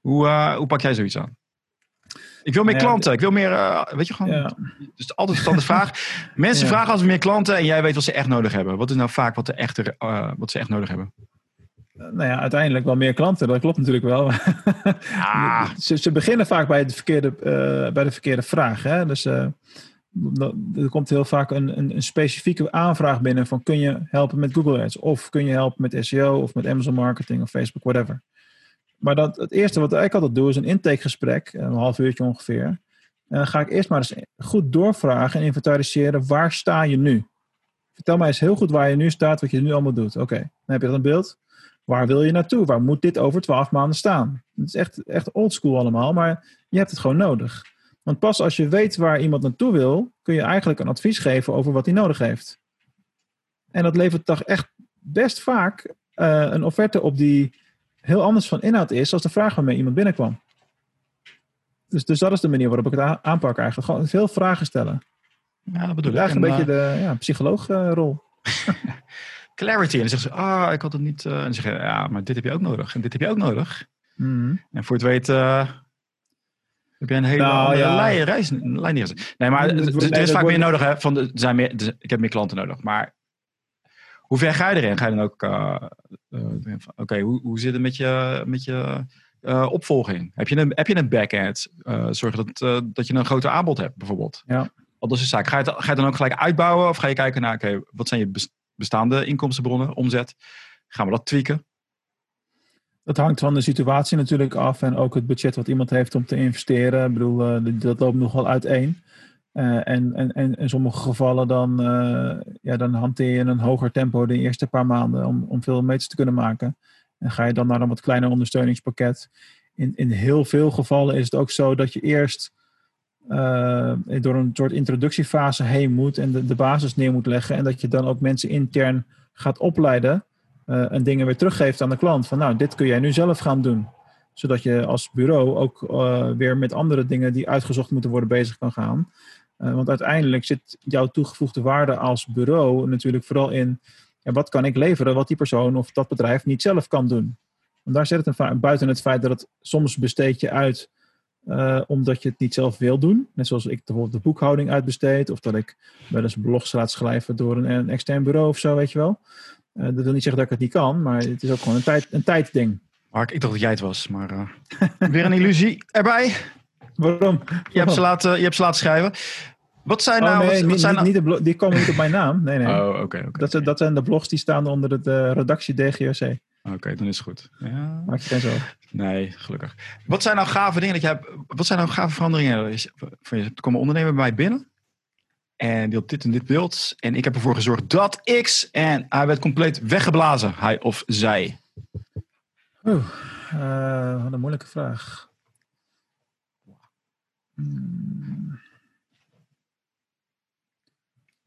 Hoe, uh, hoe pak jij zoiets aan? Ik wil meer klanten. Ik wil meer, uh, weet je gewoon. Ja. Dus altijd een standaard vraag. Mensen vragen als meer klanten en jij weet wat ze echt nodig hebben. Wat is nou vaak wat, de echte, uh, wat ze echt nodig hebben? nou ja, uiteindelijk wel meer klanten. Dat klopt natuurlijk wel. Ja. ze, ze, beginnen vaak bij de verkeerde, uh, bij de verkeerde vraag. Hè? Dus er komt heel vaak een, een, een, specifieke aanvraag binnen van kun je helpen met Google Ads? Of kun je helpen met SEO of met Amazon Marketing of Facebook, whatever. Maar dat, het eerste wat ik altijd doe is een intakegesprek, een half uurtje ongeveer. En dan ga ik eerst maar eens goed doorvragen en inventariseren waar sta je nu? Vertel mij eens heel goed waar je nu staat, wat je nu allemaal doet. Oké, dan heb je dat een beeld. Waar wil je naartoe? Waar moet dit over twaalf maanden staan? Het is echt, echt oldschool allemaal, maar je hebt het gewoon nodig. Want pas als je weet waar iemand naartoe wil, kun je eigenlijk een advies geven over wat hij nodig heeft. En dat levert toch echt best vaak uh, een offerte op die heel anders van inhoud is als de vraag waarmee iemand binnenkwam. Dus, dus dat is de manier waarop ik het aanpak eigenlijk. Gewoon veel vragen stellen. Ja, dat bedoel ik. Eigenlijk een beetje de ja, psycholoogrol. Clarity. En dan zeggen ze, ah, ik had het niet. eh, en dan zeggen ja, maar dit heb je ook nodig. En dit heb je ook nodig. Mhm. En voor het weet eh, heb je een hele Nou, ja. lijn, reis, lijn. Nee, maar Nee, er- is vaak meer nodig. Hè, van de, zijn meer, er- ik heb meer klanten nodig. Maar hoe ver ga je erin? Ga je dan ook... eh, eh, Oké, hoe, hoe zit het met je, met je eh, opvolging? Heb je een, heb je een backend? Zorg dat, dat je een groter aanbod hebt, bijvoorbeeld. Ja. Dat is een zaak. Ga je, het, ga je dan ook gelijk uitbouwen? Of ga je kijken naar, oké, wat zijn je bes- bestaande inkomstenbronnen, omzet? Gaan we dat tweaken? Dat hangt van de situatie natuurlijk af en ook het budget wat iemand heeft om te investeren. Ik bedoel, dat loopt nogal uiteen. Eh en, en, en in sommige gevallen dan, eh, ja, dan hanteer je een hoger tempo de eerste paar maanden om, om veel meters te kunnen maken. En ga je dan naar een wat kleiner ondersteuningspakket. In, in heel veel gevallen is het ook zo dat je eerst eh, door een soort introductiefase heen moet en de, de basis neer moet leggen. En dat je dan ook mensen intern gaat opleiden en dingen weer teruggeeft aan de klant. Van nou, dit kun jij nu zelf gaan doen. Zodat je als bureau ook weer met andere dingen die uitgezocht moeten worden bezig kan gaan. Eh, want uiteindelijk zit jouw toegevoegde waarde als bureau natuurlijk vooral in ja, wat kan ik leveren wat die persoon of dat bedrijf niet zelf kan doen. Want daar zit het een buiten het feit dat het soms besteed je uit eh, omdat je het niet zelf wil doen. Net zoals ik bijvoorbeeld de boekhouding uitbesteed of dat ik wel eens blogs laat schrijven door een, een extern bureau of zo, weet je wel. Eh, dat wil niet zeggen dat ik het niet kan, maar het is ook gewoon een, tijd, een tijdding. Mark, ik dacht dat jij het was, maar eh, weer een illusie erbij. Waarom? Je hebt, ze laten, je hebt ze laten schrijven. Wat zijn nou... oh, nee, wat, zijn niet, nou... niet de blo- die komen niet op mijn naam. Nee, nee. Oh, oké, oké. dat, zijn- dat zijn de blogs die staan onder de eh, redactie DGOC. Oké, dan is het goed. Ja. Maak je geen zorgen. Nee, gelukkig. Wat zijn nou gave dingen dat je hebt? Wat zijn nou gave veranderingen? Van je, er komen ondernemer bij mij binnen. En die had dit en dit beeld. En ik heb ervoor gezorgd dat X. En hij werd compleet weggeblazen. Hij of zij. Oeh, eh, wat een moeilijke vraag. Hmm,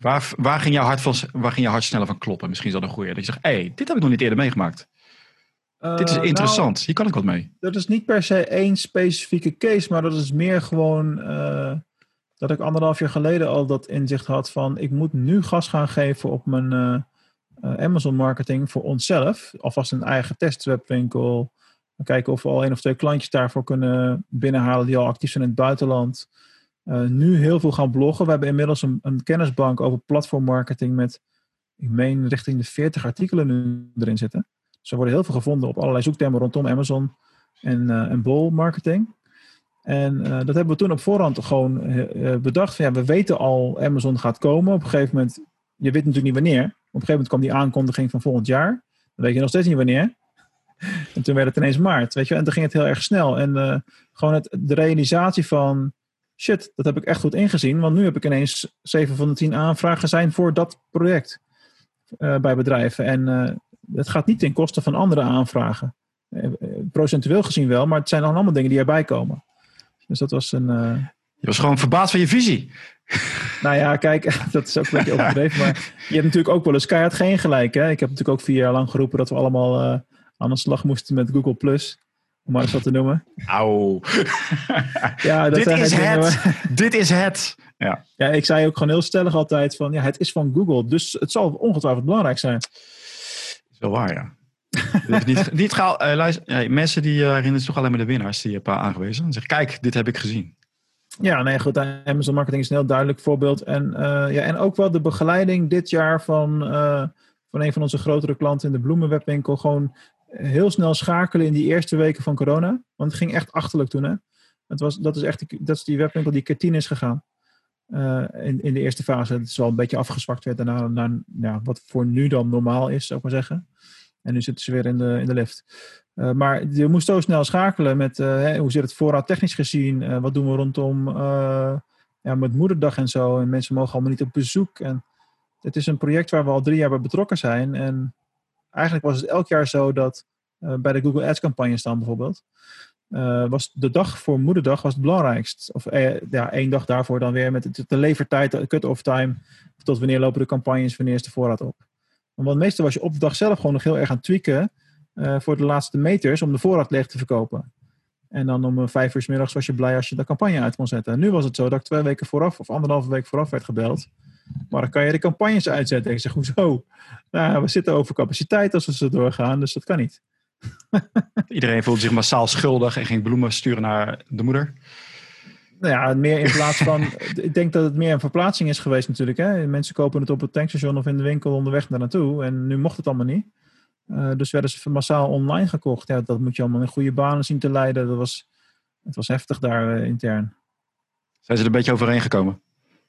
Waar, waar, ging jouw hart van, waar ging jouw hart sneller van kloppen? Misschien is dat een goeie. Dat je zegt, hé, hey, dit heb ik nog niet eerder meegemaakt. dit is eh, interessant. Hier kan ik wat mee. Nou, dat is niet per se één specifieke case, maar dat is meer gewoon eh, dat ik anderhalf jaar geleden al dat inzicht had van ik moet nu gas gaan geven op mijn eh, Amazon marketing voor onszelf. Alvast een eigen testwebwinkel. Kijken of we al één of twee klantjes daarvoor kunnen binnenhalen die al actief zijn in het buitenland. Eh, nu heel veel gaan bloggen. We hebben inmiddels een, kennisbank over platformmarketing met, ik meen, richting de 40 artikelen nu erin zitten. Dus er worden heel veel gevonden op allerlei zoektermen rondom Amazon en, eh en bol marketing. En eh, dat hebben we toen op voorhand gewoon bedacht. Ja, we weten al, Amazon gaat komen. Op een gegeven moment, je weet natuurlijk niet wanneer. Op een gegeven moment kwam die aankondiging van volgend jaar. Dan weet je nog steeds niet wanneer. En toen werd het ineens maart, weet je. En toen ging het heel erg snel. En gewoon het, de realisatie van, shit, dat heb ik echt goed ingezien. Want nu heb ik ineens 7 van de 10 aanvragen zijn voor dat project eh, bij bedrijven. En eh, het gaat niet ten koste van andere aanvragen. Eh, Procentueel gezien wel, maar het zijn dan allemaal dingen die erbij komen. Dus dat was een. Je was gewoon verbaasd van je visie. nou ja, kijk, dat is ook een beetje overdreven. Maar je hebt natuurlijk ook wel eens keihard geen gelijk. Hè? Ik heb natuurlijk ook vier jaar lang geroepen dat we allemaal aan de slag moesten met Google Plus. Om maar eens wat te noemen. Auw. Ja, dat Dit is het. Dit is het. Ja. Ja, ik zei ook gewoon heel stellig altijd van ja, het is van Google. Dus het zal ongetwijfeld belangrijk zijn. is wel waar, ja. Dus niet, niet gauw, eh, luister, mensen die uh, herinneren zich toch alleen maar de winnaars die je hebt aangewezen. Zeg kijk, dit heb ik gezien. Ja, nee, goed. Amazon Marketing is een heel duidelijk voorbeeld. En, uh, ja, en ook wel de begeleiding dit jaar van, uh, van een van onze grotere klanten in de bloemenwebwinkel. Gewoon heel snel schakelen in die eerste weken van corona. Want het ging echt achterlijk toen. Hè? Het was, dat is echt die, dat is die webwinkel die is gegaan. Uh, in, in de eerste fase. Het is wel een beetje afgezwakt werd daarna naar wat voor nu dan normaal is, zou ik maar zeggen. En nu zitten ze weer in de, in de lift. Uh, maar je moest zo snel schakelen met hè, hoe zit het voorraad technisch gezien? Wat doen we rondom ja, met moederdag en zo? En mensen mogen allemaal niet op bezoek. En het is een project waar we al drie jaar bij betrokken zijn. En eigenlijk was het elk jaar zo dat bij de Google Ads campagne staan bijvoorbeeld. was de dag voor moederdag was het belangrijkst. Of ja, één dag daarvoor dan weer met de levertijd, de cut-off time. Tot wanneer lopen de campagnes, wanneer is de voorraad op. Want meestal was je op de dag zelf gewoon nog heel erg aan het tweaken voor de laatste meters om de voorraad leeg te verkopen. En dan om vijf uur s middags was je blij als je de campagne uit kon zetten. En nu was het zo dat ik twee weken vooraf of anderhalve week vooraf werd gebeld. Maar dan kan je de campagnes uitzetten. Ik zeg, hoezo? Nou, we zitten over capaciteit als we zo doorgaan, dus dat kan niet. Iedereen voelt zich massaal schuldig en ging bloemen sturen naar de moeder. Nou ja, meer in plaats van. ik denk dat het meer een verplaatsing is geweest, natuurlijk. Hè? Mensen kopen het op het tankstation of in de winkel onderweg naar naartoe. En nu mocht het allemaal niet. Uh, dus werden ze massaal online gekocht. Ja, dat moet je allemaal in goede banen zien te leiden. Dat was, het was heftig daar uh, intern. Zijn ze er een beetje overheen gekomen?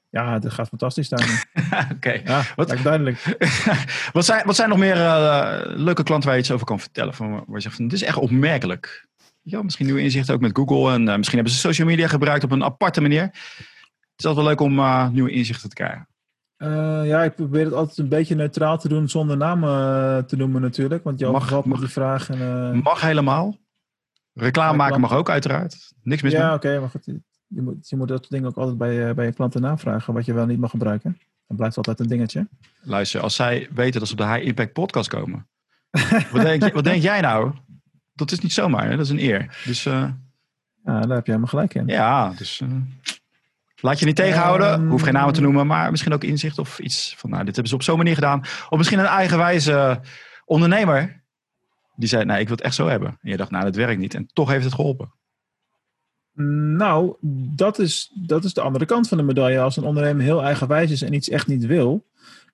Ja, dat gaat fantastisch daar. Oké. Okay. Ja, wat, duidelijk. wat, zijn, wat zijn nog meer uh, leuke klanten waar je iets over kan vertellen? Van, waar je zegt, van, dit is echt opmerkelijk. Ja, misschien nieuwe inzichten ook met Google. En uh, misschien hebben ze social media gebruikt op een aparte manier. Het is altijd wel leuk om uh, nieuwe inzichten te krijgen. ja, ik probeer het altijd een beetje neutraal te doen zonder namen te noemen natuurlijk. Want je mag, met die vraag. En, mag helemaal. Reclame maken mag ook uiteraard. Niks mis Ja, oké. Okay, maar goed je moet, je moet dat dingen ook altijd bij, bij je klanten navragen, wat je wel niet mag gebruiken. Dan blijft altijd een dingetje. Luister, als zij weten dat ze op de High Impact podcast komen, wat, denk, wat denk jij nou? Dat is niet zomaar, hè? dat is een eer. Dus, uh, ja, daar heb je helemaal gelijk in. Ja, dus uh, laat je niet tegenhouden. Um, Hoef geen namen te noemen, maar misschien ook inzicht of iets van, nou, dit hebben ze op zo'n manier gedaan. Of misschien een eigenwijze ondernemer die zei, nee, ik wil het echt zo hebben. En je dacht, nou, dat werkt niet. En toch heeft het geholpen. Nou, dat is, dat is de andere kant van de medaille. Als een ondernemer heel eigenwijs is en iets echt niet wil.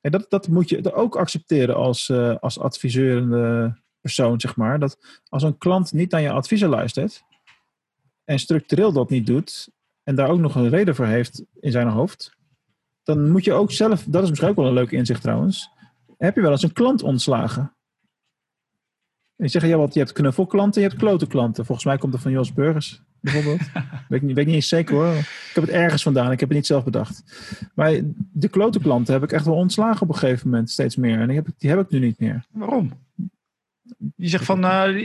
En dat, dat moet je ook accepteren als, uh, als adviseurende persoon, zeg maar. Dat als een klant niet naar je adviezen luistert en structureel dat niet doet en daar ook nog een reden voor heeft in zijn hoofd, dan moet je ook zelf, dat is misschien ook wel een leuk inzicht trouwens, heb je wel eens een klant ontslagen. Je zegt, ja, wat, je hebt knuffelklanten, je hebt klote klanten. Volgens mij komt er van Jos Burgers bijvoorbeeld. weet, ik niet, weet niet eens zeker hoor. Ik heb het ergens vandaan, ik heb het niet zelf bedacht. Maar de klote klanten heb ik echt wel ontslagen op een gegeven moment, steeds meer. En die heb ik, die heb ik nu niet meer. Waarom? Je zegt van, uh,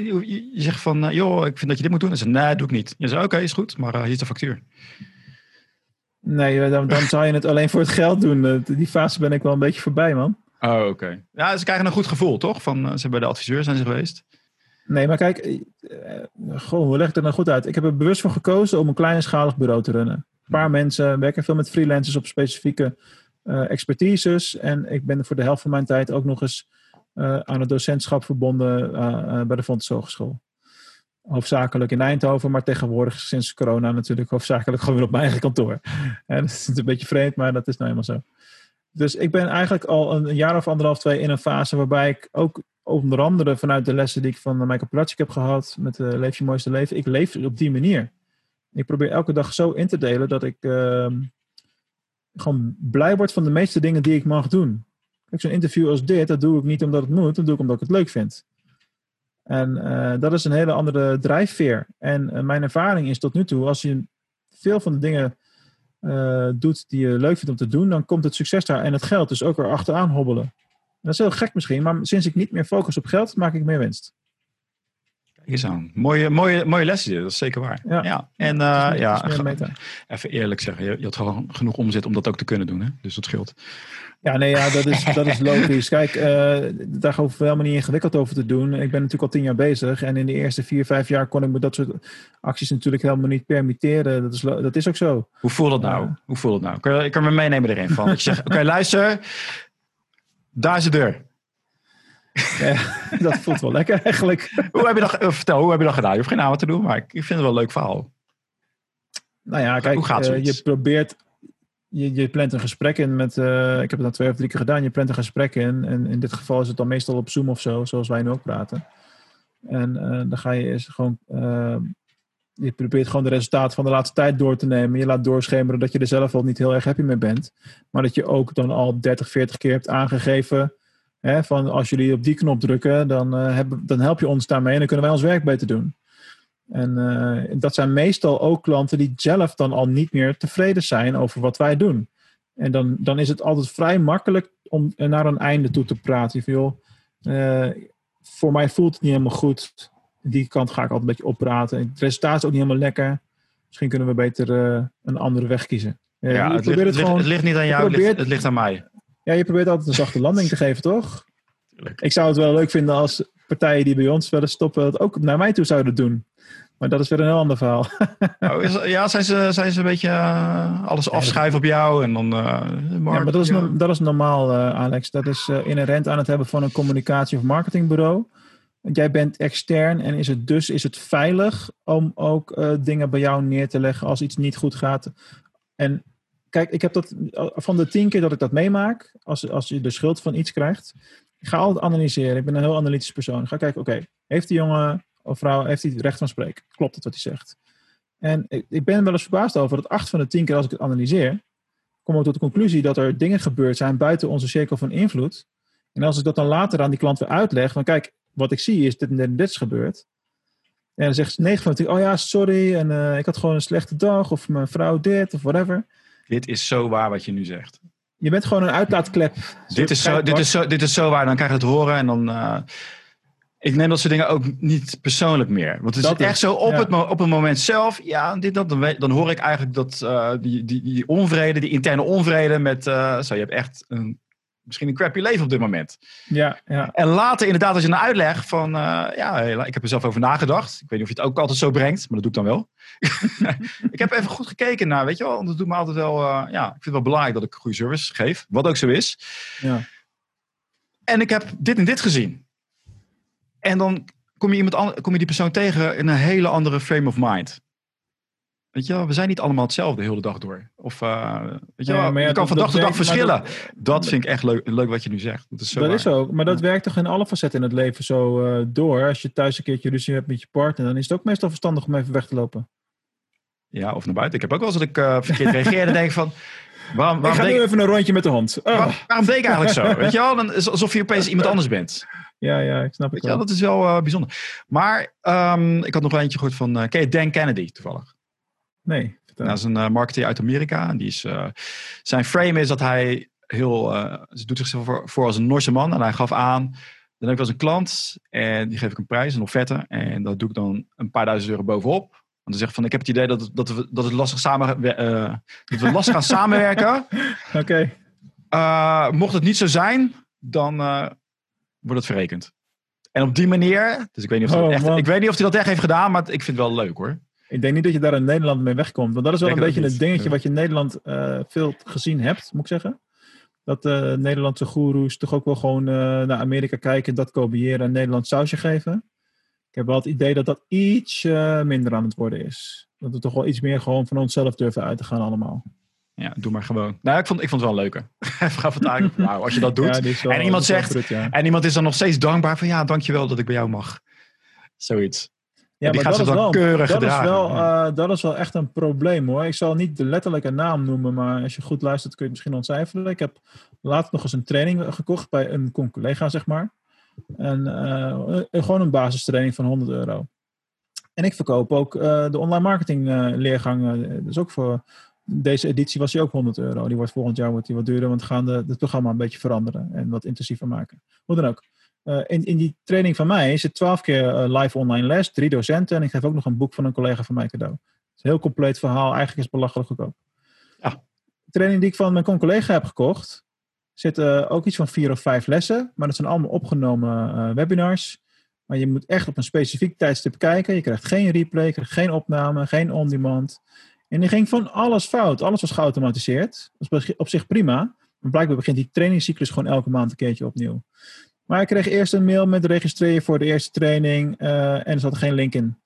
je zegt van uh, joh, ik vind dat je dit moet doen. En ze nee, doe ik niet. Je zegt, oké, okay, is goed, maar uh, hier is de factuur. Nee, dan, dan zou je het alleen voor het geld doen. Die fase ben ik wel een beetje voorbij, man. Oh, oké. Okay. Ja, ze krijgen een goed gevoel, toch? Van, ze bij de adviseur zijn ze geweest. Nee, maar kijk, uh, goh, hoe leg ik het nou goed uit? Ik heb er bewust voor gekozen om een kleinschalig bureau te runnen. Een paar mensen werken veel met freelancers op specifieke uh, expertises. En ik ben voor de helft van mijn tijd ook nog eens uh, aan het docentschap verbonden bij de Fontes Hogeschool. Hoofdzakelijk in Eindhoven, maar tegenwoordig sinds corona natuurlijk hoofdzakelijk gewoon weer op mijn eigen kantoor. En dat is een beetje vreemd, maar dat is nou eenmaal zo. Dus ik ben eigenlijk al een jaar of anderhalf, twee in een fase waarbij ik ook onder andere vanuit de lessen die ik van Michael Pilatschik heb gehad met uh, Leef je mooiste leven. Ik leef op die manier. Ik probeer elke dag zo in te delen dat ik uh, gewoon blij word van de meeste dingen die ik mag doen. Kijk, zo'n interview als dit, dat doe ik niet omdat het moet, dat doe ik omdat ik het leuk vind. En uh, dat is een hele andere drijfveer. En uh, mijn ervaring is tot nu toe, als je veel van de dingen uh, doet die je leuk vindt om te doen, dan komt het succes daar en het geld dus ook erachteraan hobbelen. Dat is heel gek misschien, maar sinds ik niet meer focus op geld, maak ik meer winst. Eens aan. Mooie, mooie, mooie lessen, dat is zeker waar. Ja. ja. En uh, ja, even eerlijk zeggen, je, je, had gewoon genoeg omzet om dat ook te kunnen doen, hè? dus dat scheelt. Ja, nee, ja, dat is, dat is logisch. Kijk, uh, daar hoeven we helemaal niet ingewikkeld over te doen. Ik ben natuurlijk al tien jaar bezig en in de eerste vier, vijf jaar kon ik me dat soort acties natuurlijk helemaal niet permitteren. Dat is, dat is ook zo. Hoe voelt dat nou? Hoe voelt dat nou? Kan, ik kan me meenemen erin van. Je zegt, oké, luister, daar is de deur. Ja, dat voelt wel lekker eigenlijk. Hoe heb je dat, eh, vertel, hoe heb je dat gedaan? Je hoeft geen namen te doen, maar ik vind het wel een leuk verhaal. Nou ja, kijk, hoe gaat uh, je probeert, je, je plant een gesprek in met, uh, ik heb het dan twee of drie keer gedaan, je plant een gesprek in. En in dit geval is het dan meestal op Zoom of zo, zoals wij nu ook praten. En dan ga je eerst gewoon je probeert gewoon de resultaten van de laatste tijd door te nemen. Je laat doorschemeren dat je er zelf al niet heel erg happy mee bent. Maar dat je ook dan al 30, 40 keer hebt aangegeven. Hè, van als jullie op die knop drukken, dan, hebben, dan help je ons daarmee en dan kunnen wij ons werk beter doen. En uh, dat zijn meestal ook klanten die zelf dan al niet meer tevreden zijn over wat wij doen. En dan, dan is het altijd vrij makkelijk om naar een einde toe te praten. Van, joh, uh, voor mij voelt het niet helemaal goed die kant ga ik altijd een beetje oppraten. Het resultaat is ook niet helemaal lekker. Misschien kunnen we beter uh, een andere weg kiezen. Ja, het ligt, het, gewoon, het ligt, niet aan jou, probeert, het, ligt, het, ligt, aan mij. Ja, je probeert altijd een zachte landing te geven, toch? Tuurlijk. Ik zou het wel leuk vinden als partijen die bij ons willen stoppen, dat ook naar mij toe zouden doen. Maar dat is weer een heel ander verhaal. Oh, is, ja, zijn ze, zijn ze een beetje uh, alles afschuiven op jou en dan... Uh, ja, maar dat is, no dat is normaal, uh, Alex. Dat is inherent aan het hebben van een communicatie- of marketingbureau. Want jij bent extern en is het dus is het veilig om ook dingen bij jou neer te leggen als iets niet goed gaat. En kijk, ik heb dat van de tien keer dat ik dat meemaak, als, als je de schuld van iets krijgt, ik ga altijd analyseren. Ik ben een heel analytisch persoon. Ga kijken, oké, heeft die jongen of vrouw, heeft hij recht van spreken? Klopt het wat hij zegt? En ik, ik ben wel eens verbaasd over dat acht van de tien keer als ik het analyseer, kom ik tot de conclusie dat er dingen gebeurd zijn buiten onze cirkel van invloed. En als ik dat dan later aan die klant weer uitleg, van kijk, wat ik zie is dit en dit, dit is gebeurd. En dan zegt 9 van de 10, oh ja, sorry, en uh, ik had gewoon een slechte dag, of mijn vrouw dit, of whatever. Dit is zo waar wat je nu zegt. Je bent gewoon een uitlaatklep. Dit is, zo, dit, is zo, dit is zo waar, dan krijg je het horen en dan... Uh, ik neem dat soort dingen ook niet persoonlijk meer. Want het is echt zo op, het, op het moment zelf. Ja, dit, dat, dan, dan hoor ik eigenlijk dat uh, die, die, die onvrede, die interne onvrede met. Uh, zo, je hebt echt een, misschien een crappy leven op dit moment. Ja, ja. En later, inderdaad, als je een uitleg van. Uh, ja, ik heb er zelf over nagedacht. Ik weet niet of je het ook altijd zo brengt, maar dat doe ik dan wel. ik heb even goed gekeken naar, weet je wel. Dat doet me altijd wel. ja, ik vind het wel belangrijk dat ik goede service geef. Wat ook zo is. Ja. En ik heb dit en dit gezien. En dan kom je, iemand kom je die persoon tegen in een hele andere frame of mind. Weet je wel, we zijn niet allemaal hetzelfde de hele dag door. Of, uh, weet je wel, ja, je kan van dag tot dag verschillen. Dat, dat, vind ik echt leuk, leuk wat je nu zegt. Dat is, zo dat is ook, maar dat werkt toch in alle facetten in het leven zo uh, door. Als je thuis een keertje ruzie hebt met je partner, dan is het ook meestal verstandig om even weg te lopen. Ja, of naar buiten. Ik heb ook wel eens dat ik uh, verkeerd reageer en denk van... Waarom, waarom ik ga nu even een rondje met de hond. Oh. Waarom, waarom deed ik eigenlijk zo? Weet je wel? Dan is alsof je opeens iemand anders bent. Ja, ja, ik snap het wel. Ja, dat is wel bijzonder. Maar um, ik had nog eentje gehoord van, ken je Dan Kennedy toevallig? Nee. Nou, dat is een uh, marketeer uit Amerika. Die is, zijn frame is dat hij heel, ze doet zichzelf voor, voor, als een Norse man. En hij gaf aan, dan heb ik wel eens een klant en die geef ik een prijs, een offerte. En dat doe ik dan een paar duizend euro bovenop. Want dan zegt van, ik heb het idee dat, dat, we, dat, het lastig samen, dat we lastig gaan samenwerken. Oké. Okay. mocht het niet zo zijn, dan wordt het verrekend. En op die manier, dus ik weet niet of, oh, echt, ik weet niet of hij dat echt heeft gedaan, maar ik vind het wel leuk hoor. Ik denk niet dat je daar in Nederland mee wegkomt. Want dat is wel een beetje het dingetje wat je in Nederland uh, veel gezien hebt, moet ik zeggen. Dat uh, Nederlandse goeroes toch ook wel gewoon uh, naar Amerika kijken, dat kopiëren en Nederland sausje geven. Ik heb wel het idee dat dat iets minder aan het worden is. Dat we toch wel iets meer gewoon van onszelf durven uit te gaan allemaal. Ja, doe maar gewoon. Nou, ik vond, ik vond het wel leuker. Gaf het nou, als je dat doet. en iemand zegt, en iemand is dan nog steeds dankbaar van, ja, dankjewel dat ik bij jou mag. Zoiets. Ja, die maar gaat dat, is wel, keurig dat is wel, uh, dat is wel echt een probleem hoor. Ik zal niet de letterlijke naam noemen, maar als je goed luistert kun je het misschien ontcijferen. Ik heb laatst nog eens een training gekocht bij een collega, zeg maar. En uh, gewoon een basistraining van 100 euro. En ik verkoop ook uh, de online marketing leergang. dus ook voor deze editie was hij ook 100 euro. Die wordt volgend jaar wordt die wat duurder, want we gaan de, het programma een beetje veranderen en wat intensiever maken. Hoe dan ook. Uh, in, in die training van mij is het 12 keer uh, live online les, drie docenten en ik geef ook nog een boek van een collega van mij cadeau. Het is een heel compleet verhaal, eigenlijk is het belachelijk goedkoop. Ja. De training die ik van mijn collega heb gekocht, zit uh, ook iets van vier of vijf lessen, maar dat zijn allemaal opgenomen webinars. Maar je moet echt op een specifiek tijdstip kijken. Je krijgt geen replay, je krijgt geen opname, geen on-demand. En die ging van alles fout. Alles was geautomatiseerd. Dat is op zich prima. Maar blijkbaar begint die trainingscyclus gewoon elke maand een keertje opnieuw. Maar ik kreeg eerst een mail met registreer voor de eerste training. Uh, en er zat geen link in.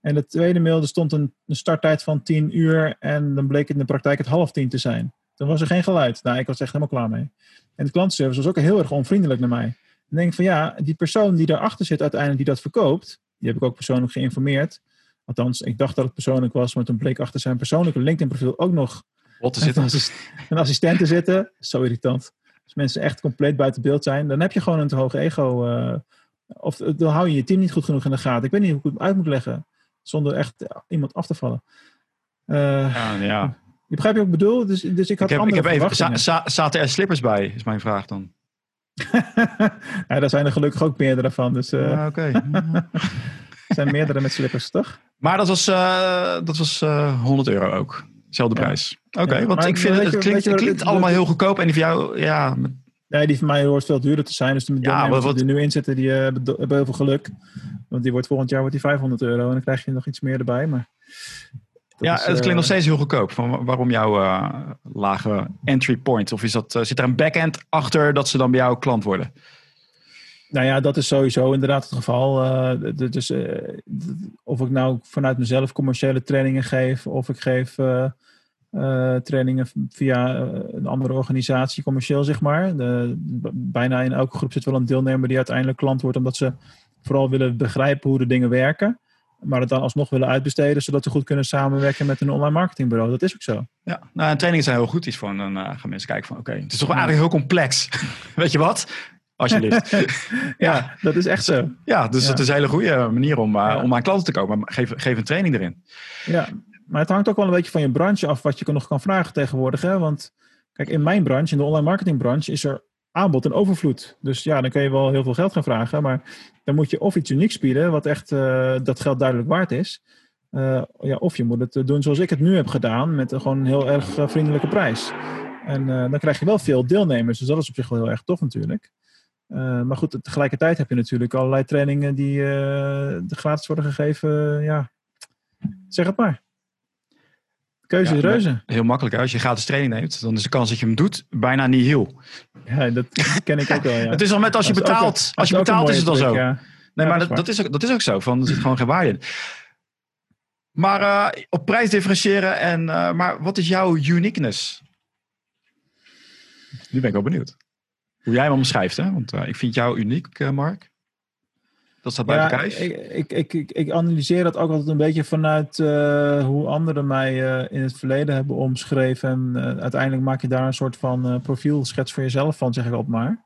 En de tweede mail, er stond een, een, starttijd van 10 uur. En dan bleek het in de praktijk het half tien te zijn. Dan was er geen geluid. Nou, ik was echt helemaal klaar mee. En de klantenservice was ook heel erg onvriendelijk naar mij. Dan denk ik van ja, die persoon die daarachter zit uiteindelijk die dat verkoopt. Die heb ik ook persoonlijk geïnformeerd. Althans, ik dacht dat het persoonlijk was, maar toen bleek achter zijn persoonlijke LinkedIn-profiel ook nog zitten. een assistent te zitten. Zo irritant. Als mensen echt compleet buiten beeld zijn, dan heb je gewoon een te hoog ego. Uh, of dan hou je je team niet goed genoeg in de gaten. Ik weet niet hoe ik het uit moet leggen, zonder echt iemand af te vallen. Uh, ja, ja. Je begrijpt wat ik bedoel? Dus, dus ik had ik heb, andere ik heb even, zaten er slippers bij, is mijn vraag dan. ja, daar zijn er gelukkig ook meerdere van. Dus, uh, ja, oké. Er zijn meerdere met slippers, toch? Maar dat was, uh, dat was uh, eh, 100 euro ook. Zelfde prijs. Oké, okay, want ik vind het, klinkt, het klinkt allemaal heel goedkoop. En die voor jou, ja, Nee, die van mij hoort veel duurder te zijn. Dus de Ja, wat- wat- die er nu in zitten, die eh, hebben, hebben heel veel geluk. Want die wordt volgend jaar wordt die 500 euro. En dan krijg je nog iets meer erbij. Maar dat ja, is, het klinkt eh, nog steeds heel goedkoop. Van wa- waarom jouw eh, lage entry point? Of is dat, eh, zit er een backend achter dat ze dan bij jou klant worden? Nou ja, dat is sowieso inderdaad het geval. Eh, dus eh, of ik nou vanuit mezelf commerciële trainingen geef, of ik geef eh, trainingen via eh, een andere organisatie, commercieel zeg maar. De, bijna in elke groep zit wel een deelnemer die uiteindelijk klant wordt, omdat ze vooral willen begrijpen hoe de dingen werken. Maar het dan alsnog willen uitbesteden, zodat ze goed kunnen samenwerken met een online marketingbureau. Dat is ook zo. Ja, nou, en trainingen zijn heel goed iets voor. Dan eh, gaan mensen kijken van, oké, het is toch eigenlijk heel complex. Weet je wat? Alsjeblieft. Ja, dat is echt zo. ja, dus Ja. het is een hele goede manier om, Ja. om aan klanten te komen. Geef, geef een training erin. Ja, maar het hangt ook wel een beetje van je branche af wat je nog kan vragen tegenwoordig. Hè? Want kijk, in mijn branche, in de online marketingbranche, is er aanbod en overvloed. Dus ja, dan kun je wel heel veel geld gaan vragen. Maar dan moet je of iets unieks bieden, wat echt eh, dat geld duidelijk waard is. Eh, ja, of je moet het eh, doen zoals ik het nu heb gedaan, met een gewoon een heel erg vriendelijke prijs. En dan krijg je wel veel deelnemers, dus dat is op zich wel heel erg tof natuurlijk. Maar goed, tegelijkertijd heb je natuurlijk allerlei trainingen die gratis worden gegeven. Ja, zeg het maar. Keuze Ja, is reuze. Heel makkelijk. hè. Als je gratis training neemt, dan is de kans dat je hem doet bijna niet heel. Ja, dat ken ik ook wel. Ja. Het is al met als je ook betaalt. een- als je betaalt is het al zo. ja. Nee, Ja, maar dat dat, is dat, is ook, dat is ook zo. Van, er zit gewoon geen waarde in. Maar eh, op prijs differentiëren. En, eh, maar wat is jouw uniqueness? Nu ben ik wel benieuwd. Hoe jij hem omschrijft. Hè? Want eh, ik vind jou uniek, eh, Mark. Dat staat buiten Ja, kijf. ik, ik, ik, ik, analyseer dat ook altijd een beetje vanuit eh, hoe anderen mij eh, in het verleden hebben omschreven. En eh, uiteindelijk maak je daar een soort van profielschets voor jezelf van, zeg ik altijd maar.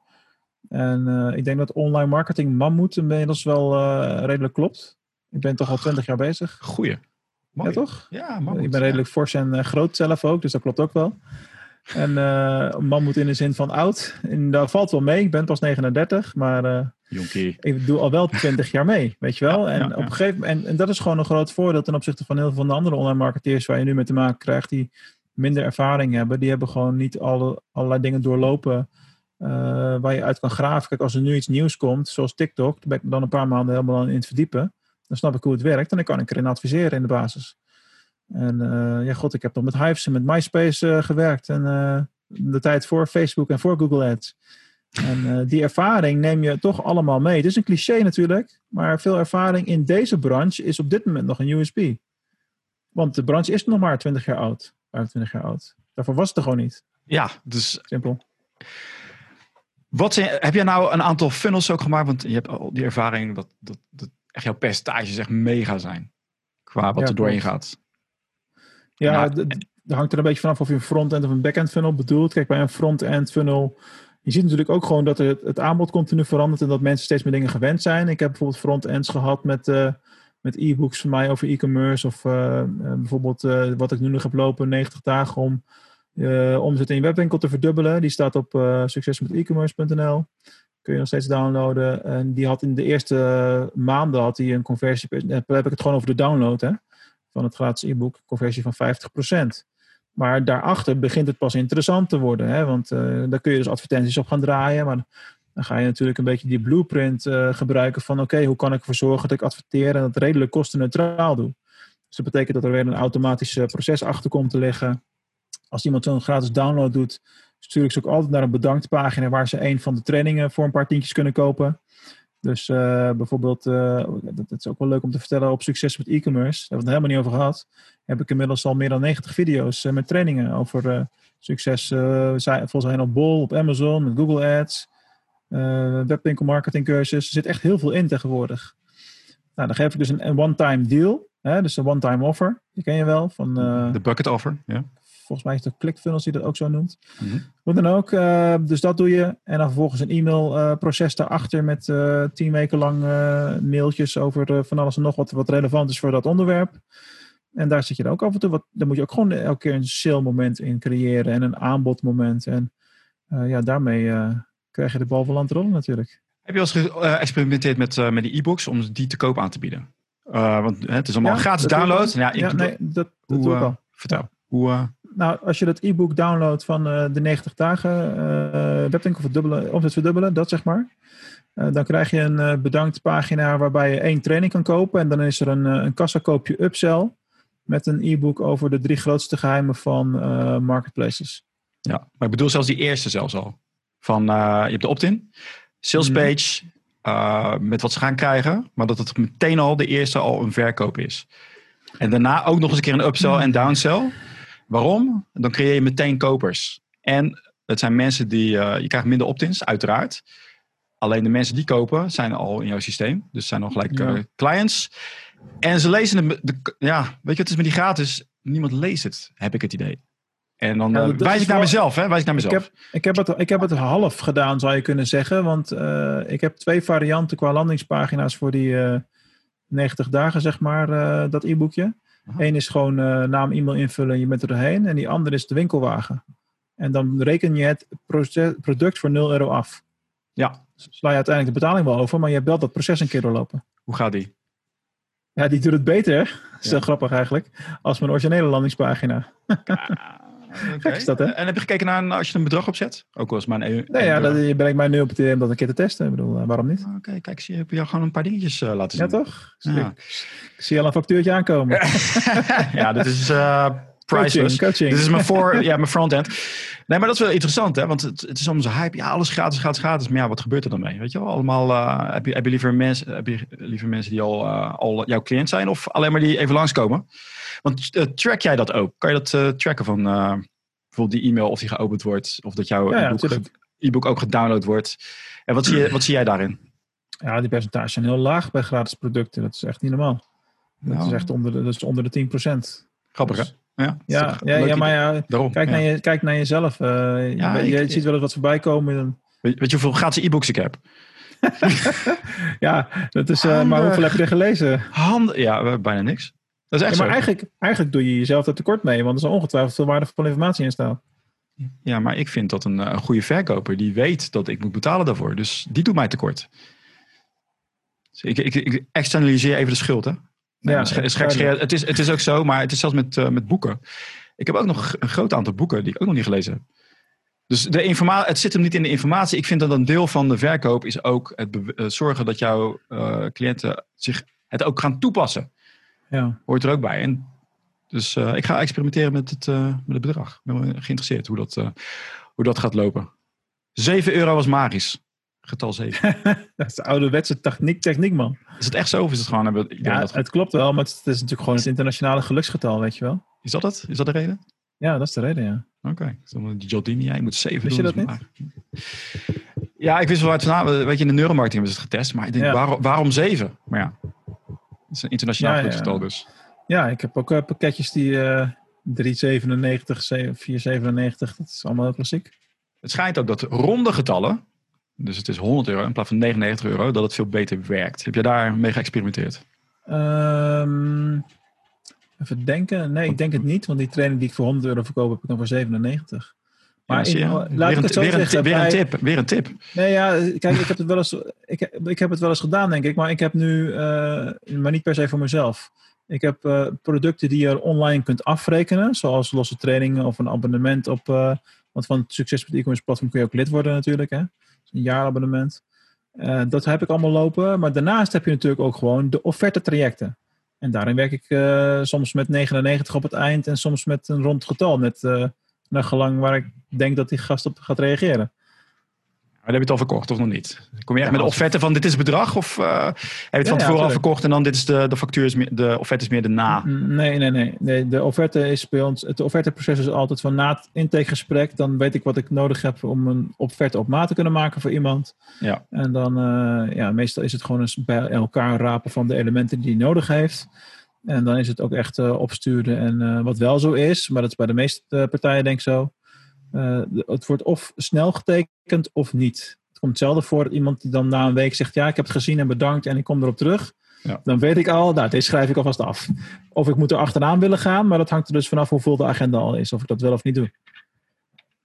En ik denk dat online marketing mammoet inmiddels wel redelijk klopt. Ik ben toch al twintig jaar bezig. Goeie. Mooi. Ja, toch? Ja, maar ik ben redelijk fors en groot zelf ook, dus dat klopt ook wel. En eh mammoet in de zin van oud. En dat valt wel mee. Ik ben pas 39, maar eh, Jonkie. ik doe al wel 20 jaar mee, weet je wel. Ja, en, ja. Op een gegeven moment, en, en dat is gewoon een groot voordeel ten opzichte van heel veel van de andere online marketeers waar je nu mee te maken krijgt, die minder ervaring hebben. Die hebben gewoon niet alle, allerlei dingen doorlopen eh, waar je uit kan graven. Kijk, als er nu iets nieuws komt, zoals TikTok, daar ben ik dan een paar maanden helemaal in het verdiepen. Dan snap ik hoe het werkt en dan kan ik erin adviseren in de basis. En eh, ja, god, ik heb nog met Hives en met MySpace eh, gewerkt. En eh, de tijd voor Facebook en voor Google Ads. En die ervaring neem je toch allemaal mee. Het is een cliché natuurlijk, maar veel ervaring in deze branche is op dit moment nog een USP. Want de branche is nog maar 20 jaar oud, 25 jaar oud. Daarvoor was het er gewoon niet. Ja, dus Simpel. wat zijn, heb jij nou een aantal funnels ook gemaakt? Want je hebt al die ervaring dat, dat, dat echt jouw percentages echt mega zijn. Qua wat Ja, er doorheen klopt. gaat. Ja, Nou, dat hangt er een beetje vanaf of je een front-end of een back-end funnel bedoelt. Kijk, bij een front-end funnel, je ziet natuurlijk ook gewoon dat het, het aanbod continu verandert en dat mensen steeds meer dingen gewend zijn. Ik heb bijvoorbeeld front-ends gehad met, eh, met e-books van mij over e-commerce of eh, eh, bijvoorbeeld wat ik nu nog heb lopen, 90 dagen om omzet in je webwinkel te verdubbelen. Die staat op succesmetecommerce.nl. Kun je nog steeds downloaden. En die had in de eerste maanden had hij een conversie. Dan heb ik het gewoon over de download hè, van het gratis e-book. Conversie van 50%. Maar daarachter begint het pas interessant te worden. Hè? Want eh, daar kun je dus advertenties op gaan draaien. Maar dan ga je natuurlijk een beetje die blueprint eh, gebruiken van oké, hoe kan ik ervoor zorgen dat ik adverteer en dat redelijk kostenneutraal doe. Dus dat betekent dat er weer een automatisch eh, proces achter komt te liggen. Als iemand zo'n gratis download doet, stuur ik ze ook altijd naar een bedankt pagina waar ze een van de trainingen voor een paar tientjes kunnen kopen. Dus eh, bijvoorbeeld, eh, dat, is ook wel leuk om te vertellen, op Succes met e-commerce, daar hebben we het helemaal niet over gehad, heb ik inmiddels al meer dan 90 video's eh, met trainingen over succes. volgens mij op Bol, op Amazon, met Google Ads, webwinkel marketing cursus. Er zit echt heel veel in tegenwoordig. Nou, dan geef ik dus een, een one-time deal, hè, dus een one-time offer, die ken je wel, van... De bucket offer. Ja. Volgens mij is het ClickFunnels die dat ook zo noemt. Hoe dan ook. eh, dus dat doe je. En dan vervolgens een e-mailproces daarachter met eh tien weken lang eh, mailtjes over eh, van alles en nog wat, wat relevant is voor dat onderwerp. En daar zit je dan ook af en toe wat. Dan moet je ook gewoon elke keer een sale moment in creëren en een aanbodmoment. En eh, ja, daarmee eh, krijg je de bal van land rollen natuurlijk. Heb je al eens geëxperimenteerd met, eh, met die e-books om die te koop aan te bieden? Eh, want hè, het is allemaal Ja, gratis dat download. Ja, ik Ja, doe- nee, dat, dat hoe, doe ik eh, wel. Vertel. Hoe, eh, nou, als je dat e-book downloadt van eh, de 90 dagen uh, webwinkel verdubbelen, omzet verdubbelen, dat zeg maar. Uh, dan krijg je een bedankt pagina waarbij je één training kan kopen. En dan is er een, een kassakoopje upsell met een e-book over de drie grootste geheimen van marketplaces. Ja, maar ik bedoel zelfs die eerste zelfs al. Van, je hebt de opt-in, sales mhm. page, met wat ze gaan krijgen. Maar dat het meteen al de eerste al een verkoop is. En daarna ook nog eens een keer een upsell en downsell. Waarom? Dan creëer je meteen kopers. En het zijn mensen die, uh, je krijgt minder opt-ins, uiteraard. Alleen de mensen die kopen zijn al in jouw systeem. Dus zijn al gelijk uh, clients. En ze lezen de, de, ja, weet je wat is met die gratis? Niemand leest het, heb ik het idee. En dan ja, uh, wijs ik naar mezelf, hè? Wijs ik naar mezelf. Ik heb, ik heb, het, ik heb het half gedaan, zou je kunnen zeggen. Want ik heb twee varianten qua landingspagina's voor die 90 dagen, zeg maar, dat e-boekje. Eén is gewoon uh, naam, e-mail invullen en je bent er doorheen. En die andere is de winkelwagen. En dan reken je het product voor 0 euro af. Ja. Dus sla je uiteindelijk de betaling wel over, maar je hebt wel dat proces een keer doorlopen. Hoe gaat die? Ja, die doet het beter. Dat is heel grappig eigenlijk. Als mijn originele landingspagina. Okay. Is dat, hè? En heb je gekeken naar als je een bedrag opzet? Ook al is maar een Nee, ja, dat, je ben ik mij nu op het idee om dat een keer te testen. Ik bedoel, uh, waarom niet? Oké, okay, kijk, zie, heb je gewoon een paar dingetjes uh, laten zien. Ja, toch? Ja. Ik zie al een factuurtje aankomen. ja, dit is uh, priceless. Coaching, Dit is mijn, voor, ja, mijn frontend. Nee, maar dat is wel interessant, hè? Want het, het is soms een hype. Ja, alles gratis, gratis, gratis. Maar ja, wat gebeurt er dan mee? Weet je wel? Allemaal, uh, heb, je, heb, je liever mensen, heb je liever mensen die al, uh, al jouw cliënt zijn? Of alleen maar die even langskomen? Want uh, track jij dat ook? Kan je dat tracken van bijvoorbeeld die e-mail of die geopend wordt, of dat jouw e-book, ook gedownload wordt. En wat zie, je, wat zie jij daarin? Ja, die percentages zijn heel laag bij gratis producten. Dat is echt niet normaal. Dat is nou. echt onder de, dat is onder de 10%. Grappig hè? Dus- ja, ja, ja, ja, maar ja, Daarom, kijk, Naar je, kijk naar jezelf. Uh, ja, je, je ziet wel eens wat voorbij komen. Weet, weet je hoeveel gratis e-books ik heb? ja, dat is, uh, maar hoeveel heb je er gelezen? Handen, ja, bijna niks. Dat is echt maar Eigenlijk, eigenlijk doe je jezelf er tekort mee, want er is ongetwijfeld veel waardevolle informatie in staan. Ja, maar ik vind dat een, een, goede verkoper die weet dat ik moet betalen daarvoor. Dus die doet mij tekort. Dus ik, ik, ik externaliseer even de schuld, hè? Ja, is, is het, is, het is ook zo, maar het is zelfs met, uh, met boeken. Ik heb ook nog een groot aantal boeken die ik ook nog niet gelezen heb. Dus de informa het zit hem niet in de informatie. Ik vind dat een deel van de verkoop is ook het uh, zorgen dat jouw uh, cliënten zich het ook gaan toepassen. Ja. Hoort er ook bij. En dus ik ga experimenteren met het, met het bedrag. Ik ben geïnteresseerd hoe dat, hoe dat gaat lopen. 7 euro was magisch. Getal 7. dat is de ouderwetse techniek, techniek, man. Is het echt zo of is het gewoon... Ja, dat... het klopt wel, maar het is natuurlijk gewoon het internationale geluksgetal, weet je wel. Is dat het? Is dat de reden? Ja, dat is de reden, ja. Oké. Okay. Jordini, jij moet 7 Wist doen. je dat niet? Ja, ik wist wel uit vandaan. Weet je, in de neuromarketing hebben ze het getest. Maar ik denk, ja. waarom, waarom 7? Maar ja, het is een internationaal ja, geluksgetal dus. Ja, ik heb ook uh, pakketjes die uh, 397, 497, dat is allemaal heel klassiek. Het schijnt ook dat ronde getallen, dus het is 100 euro in plaats van 99 euro, dat het veel beter werkt. Heb je daar mee geëxperimenteerd? Um, even denken. Nee, ik denk het niet, want die training die ik voor 100 euro verkoop, heb ik dan voor 97. Maar ja, in, laat weer, ik het zo weer, zeggen, een, weer een tip. Weer een tip. Nee, ja, kijk, ik heb het wel eens, ik, ik heb het wel eens gedaan, denk ik. Maar ik heb nu, uh, maar niet per se voor mezelf. Ik heb uh, producten die je online kunt afrekenen, zoals losse trainingen of een abonnement op. Uh, want van het Succes met e-commerce platform kun je ook lid worden natuurlijk. Hè? Een jaarabonnement. Uh, dat heb ik allemaal lopen. Maar daarnaast heb je natuurlijk ook gewoon de offerte trajecten. En daarin werk ik soms met 99 op het eind en soms met een rond getal. Met naar gelang waar ik denk dat die gast op gaat reageren. Maar heb je het al verkocht of nog niet? Kom je echt met de offerte van dit is het bedrag? Of uh, heb je het van tevoren al verkocht en dan dit is de, de factuur, is meer, de offerte is meer de na? Nee, nee, nee. nee de offerte is bij ons, het offerteproces is altijd van na het intakegesprek. Dan weet ik wat ik nodig heb om een offerte op maat te kunnen maken voor iemand. Ja. En dan, uh, ja, meestal is het gewoon eens bij elkaar rapen van de elementen die hij nodig heeft. En dan is het ook echt uh, opsturen en wat wel zo is, maar dat is bij de meeste partijen denk ik zo uh, het wordt of snel getekend of niet. Het komt zelden voor dat iemand die dan na een week zegt: Ja, ik heb het gezien en bedankt en ik kom erop terug. Ja. Dan weet ik al, nou, deze schrijf ik alvast af. Of ik moet er achteraan willen gaan, maar dat hangt er dus vanaf hoe vol de agenda al is, of ik dat wel of niet doe.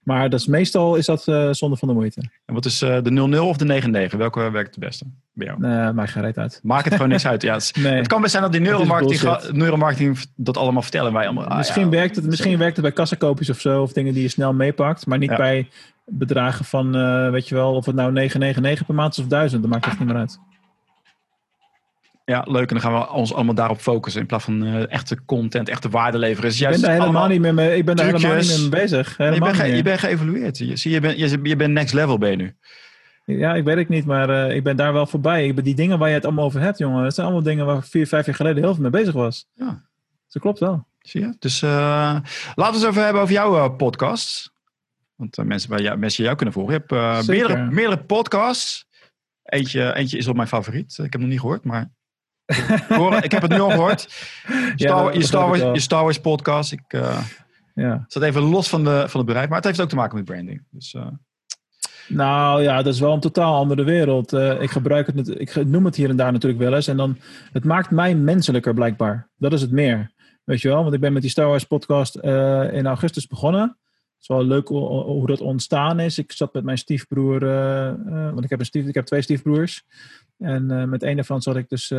Maar dat is, meestal is dat uh, zonder van de moeite. En wat is uh, de 0-0 of de 9-9? Welke werkt het beste bij jou? Nee, maakt geen reet uit. Maakt het gewoon niks uit. Ja, het, nee. het kan best zijn dat die neuromarketing, neuromarketing dat allemaal vertellen. Wij allemaal, ah, misschien, ja, werkt het, misschien werkt het bij kassakoopjes of zo. Of dingen die je snel meepakt. Maar niet ja. bij bedragen van, uh, weet je wel, of het nou 999 per maand is of 1000. Dat maakt echt niet meer uit. Ja, leuk. En dan gaan we ons allemaal daarop focussen. In plaats van uh, echte content, echte waarde leveren. Dus ik ben daar helemaal niet meer mee, ik ben daar helemaal niet mee bezig. je bent, ge, je bent geëvolueerd. Je, zie, je, bent, je, je bent next level ben je nu. Ja, ik weet het niet, maar uh, ik ben daar wel voorbij. Ik ben die dingen waar je het allemaal over hebt, jongen. Dat zijn allemaal dingen waar ik vier, vijf jaar geleden heel veel mee bezig was. Ja. Dat klopt wel. Zie je? Dus uh, laten we het even hebben over jouw podcast. Want mensen, bij jou, mensen jou kunnen volgen. Je hebt meerdere, meerdere podcasts. Eentje, eentje is op mijn favoriet. Ik heb hem nog niet gehoord, maar ik heb het nu al gehoord. Je, Star Wars, je Star Wars podcast. Ik uh, ja. zat even los van, de, van het bedrijf. Maar het heeft ook te maken met branding. Dus, uh... Nou ja, dat is wel een totaal andere wereld. Uh, ik gebruik het, ik noem het hier en daar natuurlijk wel eens. En dan, het maakt mij menselijker blijkbaar. Dat is het meer. Weet je wel? Want ik ben met die Star Wars podcast in augustus begonnen. Is wel leuk hoe dat ontstaan is. Ik zat met mijn stiefbroer, want ik heb, een stief, ik heb twee stiefbroers. En uh, met een daarvan zat ik dus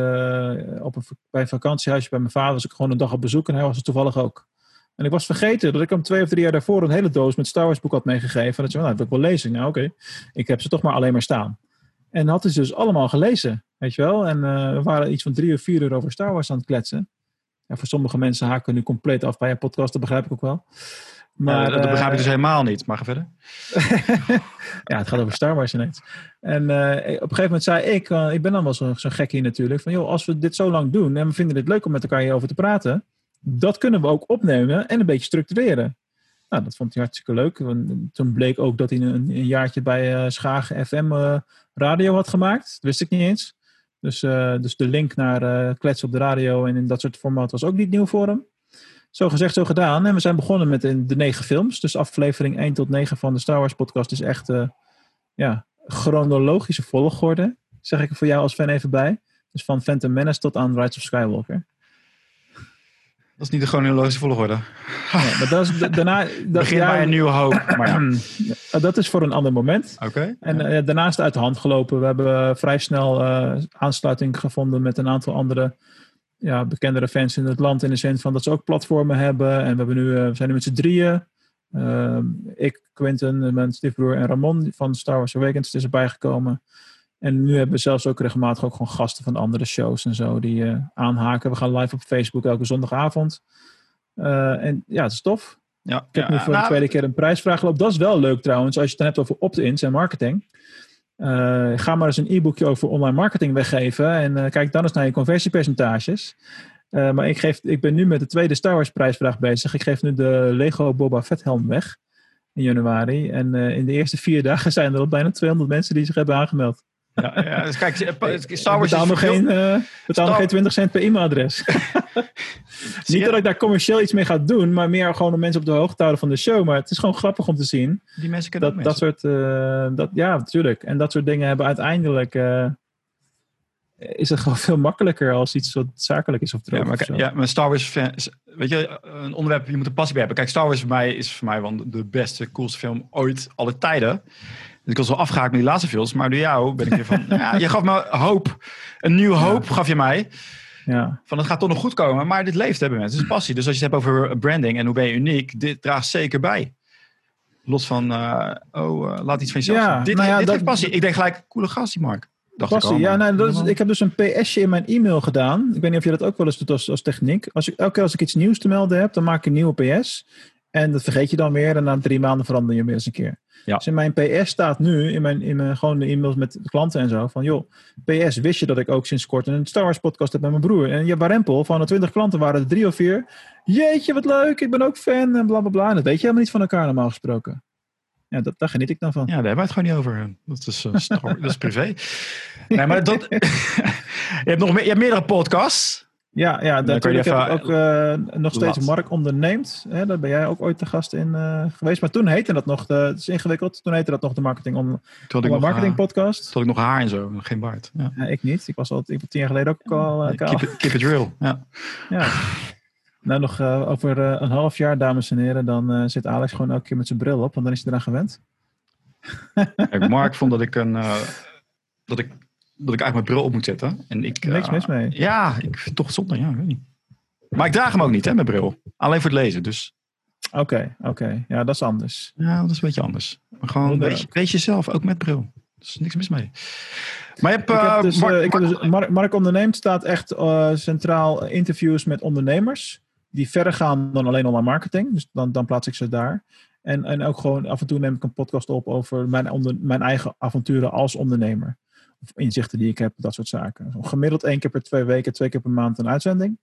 op een, bij een vakantiehuisje bij mijn vader. Was ik gewoon een dag op bezoek en hij was er toevallig ook. En ik was vergeten dat ik hem twee of drie jaar daarvoor een hele doos met Star Wars boek had meegegeven. En dat je, nou, dat wil ik wel lezen. Nou, oké. Ik heb ze toch maar alleen maar staan. En had hij dus allemaal gelezen, weet je wel. En we waren iets van drie of vier uur over Star Wars aan het kletsen. Ja, voor sommige mensen haken nu compleet af bij een podcast, dat begrijp ik ook wel. Maar, dat begrijp ik dus helemaal niet. Maar ga verder. ja, het gaat over Star Wars ineens. En uh, op een gegeven moment zei ik, uh, ik ben dan wel zo'n zo gek hier natuurlijk, van joh, als we dit zo lang doen en we vinden het leuk om met elkaar hierover te praten, dat kunnen we ook opnemen en een beetje structureren. Nou, dat vond hij hartstikke leuk. Toen bleek ook dat hij een, een jaartje bij uh, Schagen FM radio had gemaakt. Dat wist ik niet eens. Dus, dus de link naar Klets op de radio en in dat soort formaat was ook niet nieuw voor hem. Zo gezegd, zo gedaan. En we zijn begonnen met de negen films. Dus aflevering 1 tot 9 van de Star Wars podcast is echt uh, ja, chronologische volgorde. Zeg ik er voor jou als fan even bij. Dus van Phantom Menace tot aan Rise of Skywalker. Dat is niet de chronologische volgorde. Nee, maar dat is daarna... Dat, Begin ja, bij een nieuwe hoop. Maar ja. dat is voor een ander moment. Oké. en ja. uh, daarnaast uit de hand gelopen. We hebben vrij snel uh, aansluiting gevonden met een aantal andere ja, bekendere fans in het land in de zin van dat ze ook platformen hebben. En we, hebben nu, eh, we zijn nu met z'n drieën. Uh, ik, Quentin, mijn stiefbroer en Ramon van Star Wars Awakens is erbij gekomen. En nu hebben we zelfs ook regelmatig ook gewoon gasten van andere shows en zo die uh, aanhaken. We gaan live op Facebook elke zondagavond. Uh, en ja, het is tof. Ja, ik heb ja, nu voor nou, de tweede keer een prijsvraag gelopen. Dat is wel leuk trouwens, als je het dan hebt over opt-ins en marketing. Uh, ga maar eens een e-boekje over online marketing weggeven en uh, kijk dan eens naar je conversiepercentages. Uh, maar ik, geef, ik ben nu met de tweede Star Wars prijsvraag bezig. Ik geef nu de Lego Boba Fett helm weg in januari. En in de eerste vier dagen zijn er al bijna 200 mensen die zich hebben aangemeld. Ja, ja, dus kijk, Star Wars betaal nog geen, uh, betaal Star... geen 20 cent per e-mailadres. Niet dat ik daar commercieel iets mee ga doen, maar meer gewoon om mensen op de hoogte te houden van de show. Maar het is gewoon grappig om te zien. Die mensen kunnen dat, dat soort, uh, dat, Ja, natuurlijk. En dat soort dingen hebben uiteindelijk... Uh, is het gewoon veel makkelijker als iets wat zakelijk is of droog. Ja, maar, ja, maar Star Wars fans, weet je, een onderwerp, je moet een passie bij hebben. Kijk, Star Wars voor mij is voor mij wel de beste, coolste film ooit, alle tijden. Dus ik was wel afgehaakt met die laatste films, maar door jou ben ik weer van, ja, je gaf me hoop. Een nieuwe hoop ja. gaf je mij. Ja. Van het gaat toch nog goed komen, maar dit leeft hebben mensen. Het is passie. Dus als je het hebt over branding en hoe ben je uniek, dit draagt zeker bij. Los van, uh, oh, uh, laat iets van jezelf ja, Dit, nou ja, dit dat, passie. Ik denk gelijk, coole gast die Mark. Dacht passie, ik, al, ja, nou, dat is, ik heb dus een PSje in mijn e-mail gedaan. Ik weet niet of je dat ook wel eens doet als, als techniek. Als ik, elke keer als ik iets nieuws te melden heb, dan maak ik een nieuwe PS. En dat vergeet je dan weer en na drie maanden verander je weer eens een keer. Ja. Dus in mijn PS staat nu, in mijn, in mijn gewoon de e-mails met klanten en zo, van joh, PS, wist je dat ik ook sinds kort een Star Wars podcast heb met mijn broer? En ja, Barempel, van de twintig klanten waren er drie of vier. Jeetje, wat leuk, ik ben ook fan en bla bla bla. En dat weet je helemaal niet van elkaar normaal gesproken. Ja, dat, daar geniet ik dan van. Ja, daar hebben we het gewoon niet over. Dat is, uh, Star, dat is privé. Nee, maar dat, je, hebt nog meer, je hebt meerdere podcasts. Ja, ja natuurlijk heb ik ook uh, nog steeds lat. Mark onderneemt. Hè, daar ben jij ook ooit te gast in uh, geweest. Maar toen heette dat nog, de, het is ingewikkeld, toen heette dat nog de marketing on, on marketing podcast. Toen ik nog haar en zo, geen baard. Ja. ja ik niet. Ik was al ik tien jaar geleden ook al... Uh, keep, it, keep it real, ja. ja. Nou, nog over een half jaar, dames en heren, dan zit Alex gewoon elke keer met zijn bril op, want dan is hij eraan gewend. Mark vond dat ik een. dat ik dat ik eigenlijk mijn bril op moet zetten. En ik, Niks mis mee. Ja, ik vind het toch zonde. Ja, weet niet. Maar ik draag hem ook niet, hè, mijn bril. Alleen voor het lezen, dus. Oké, okay, oké. Okay. Ja, dat is anders. Ja, dat is een beetje anders. Maar gewoon, wees, wees jezelf, ook met bril. Er is niks mis mee. Maar je hebt, ik heb uh, dus, Mark, uh, ik heb dus Mark, Mark Onderneemt staat echt centraal interviews met ondernemers. Die verder gaan dan alleen online marketing. Dus dan, dan plaats ik ze daar. En, en ook gewoon af en toe neem ik een podcast op over mijn, onder, mijn eigen avonturen als ondernemer. Of inzichten die ik heb, dat soort zaken. Gemiddeld één keer per twee weken, twee keer per maand een uitzending.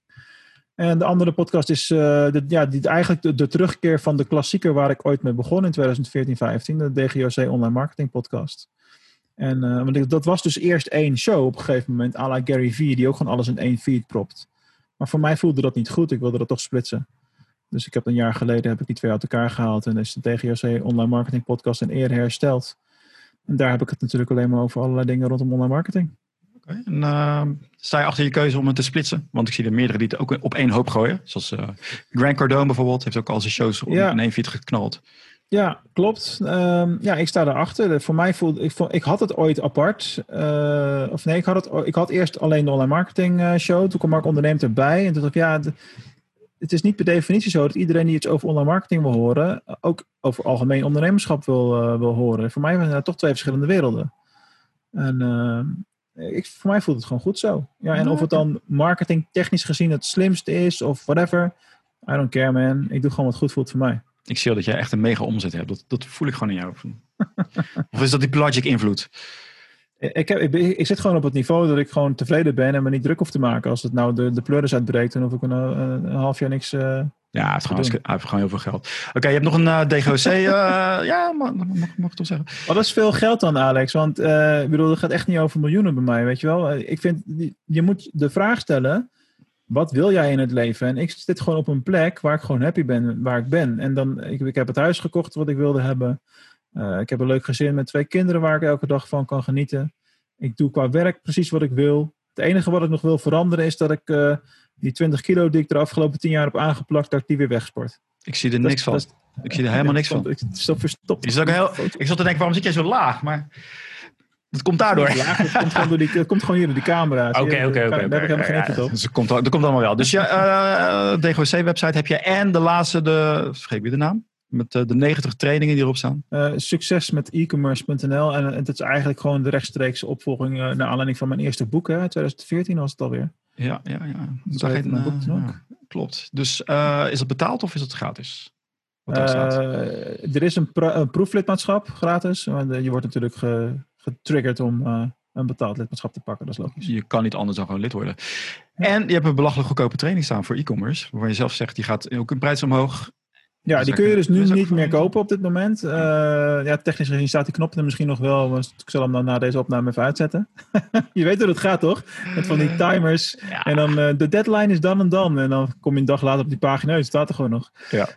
En de andere podcast is uh, de, ja, die, eigenlijk de, terugkeer van de klassieker waar ik ooit mee begon in 2014, 2015, de DGOC Online Marketing Podcast. En uh, want dat was dus eerst één show op een gegeven moment, à la Gary Vee, die ook gewoon alles in één feed propt. Maar voor mij voelde dat niet goed, ik wilde dat toch splitsen. Dus ik heb een jaar geleden heb ik die twee uit elkaar gehaald en is de DGOC Online Marketing Podcast in eer hersteld. En daar heb ik het natuurlijk alleen maar over allerlei dingen rondom online marketing. Okay. En uh, sta je achter je keuze om het te splitsen? Want ik zie er meerdere die het ook op één hoop gooien. Zoals uh, Grant Cardone bijvoorbeeld, heeft ook al zijn shows ja. in één feed geknald. Ja, klopt. Um, ja, ik sta erachter. Voor mij voelde ik, ik had het ooit apart. Uh, of nee, ik had, het, ik had eerst alleen de online marketing show. Toen kwam Mark Onderneemt erbij. En toen dacht ik, ja, het is niet per definitie zo dat iedereen die iets over online marketing wil horen, ook over algemeen ondernemerschap wil, uh, wil horen. Voor mij zijn dat toch twee verschillende werelden. En uh, ik, voor mij voelt het gewoon goed zo. Ja, en of het dan marketing technisch gezien het slimste is of whatever, I don't care man. Ik doe gewoon wat goed voelt voor mij. Ik zie al dat jij echt een mega omzet hebt. Dat, dat voel ik gewoon in jou. of is dat die Pelagic invloed? Ik, heb, ik, ik, zit gewoon op het niveau dat ik gewoon tevreden ben en me niet druk hoef te maken. Als het nou de, de pleuris uitbreekt, dan hoef ik een, een, een half jaar niks. Uh, ja, hij heeft, gewoon, hij heeft gewoon heel veel geld. Oké, okay, je hebt nog een uh, DGOC. Uh, ja, mag, mag, mag ik toch zeggen. Maar dat is veel geld dan, Alex. Want ik bedoel, het gaat echt niet over miljoenen bij mij, weet je wel. Ik vind, je moet de vraag stellen, wat wil jij in het leven? En ik zit gewoon op een plek waar ik gewoon happy ben, waar ik ben. En dan, ik, ik heb het huis gekocht wat ik wilde hebben. Uh, ik heb een leuk gezin met twee kinderen waar ik elke dag van kan genieten. Ik doe qua werk precies wat ik wil. Het enige wat ik nog wil veranderen is dat ik uh, die 20 kilo die ik de afgelopen 10 jaar heb aangeplakt, dat ik die weer wegsport. Ik zie er dat niks van. Dat, ik zie er helemaal niks van. Ik zat verstopt. Is ook heel, ik zat te denken, waarom zit jij zo laag? Maar dat komt daardoor. Laag, dat, komt gewoon door die, dat komt gewoon hier door die camera. Oké, oké, oké. Daar heb ik helemaal geen invloed op. Dus dat komt, dat komt allemaal wel. Dus ja, uh, DGOC-website heb je en de laatste, de, vergeet wie de naam? Met uh, de 90 trainingen die erop staan? Uh, succes met e-commerce.nl. En, en het is eigenlijk gewoon de rechtstreekse opvolging naar aanleiding van mijn eerste boek. Hè, 2014 was het alweer. Ja, ja, ja. Dat heet mijn boek ja, Klopt. Dus is het betaald of is het gratis? er is een, een, proeflidmaatschap gratis. Je wordt natuurlijk ge, getriggerd om een betaald lidmaatschap te pakken. Dat is logisch. Je kan niet anders dan gewoon lid worden. Ja. En je hebt een belachelijk goedkope training staan voor e-commerce. Waarvan je zelf zegt, die gaat ook een prijs omhoog. Ja, die kun je dus nu niet meer kopen op dit moment. Uh, ja, technisch gezien staat die knop er misschien nog wel. Maar ik zal hem dan na deze opname even uitzetten. je weet hoe het gaat, toch? Met van die timers. Ja. En dan uh, de deadline is dan en dan. En dan kom je een dag later op die pagina. Het staat er gewoon nog. Ja.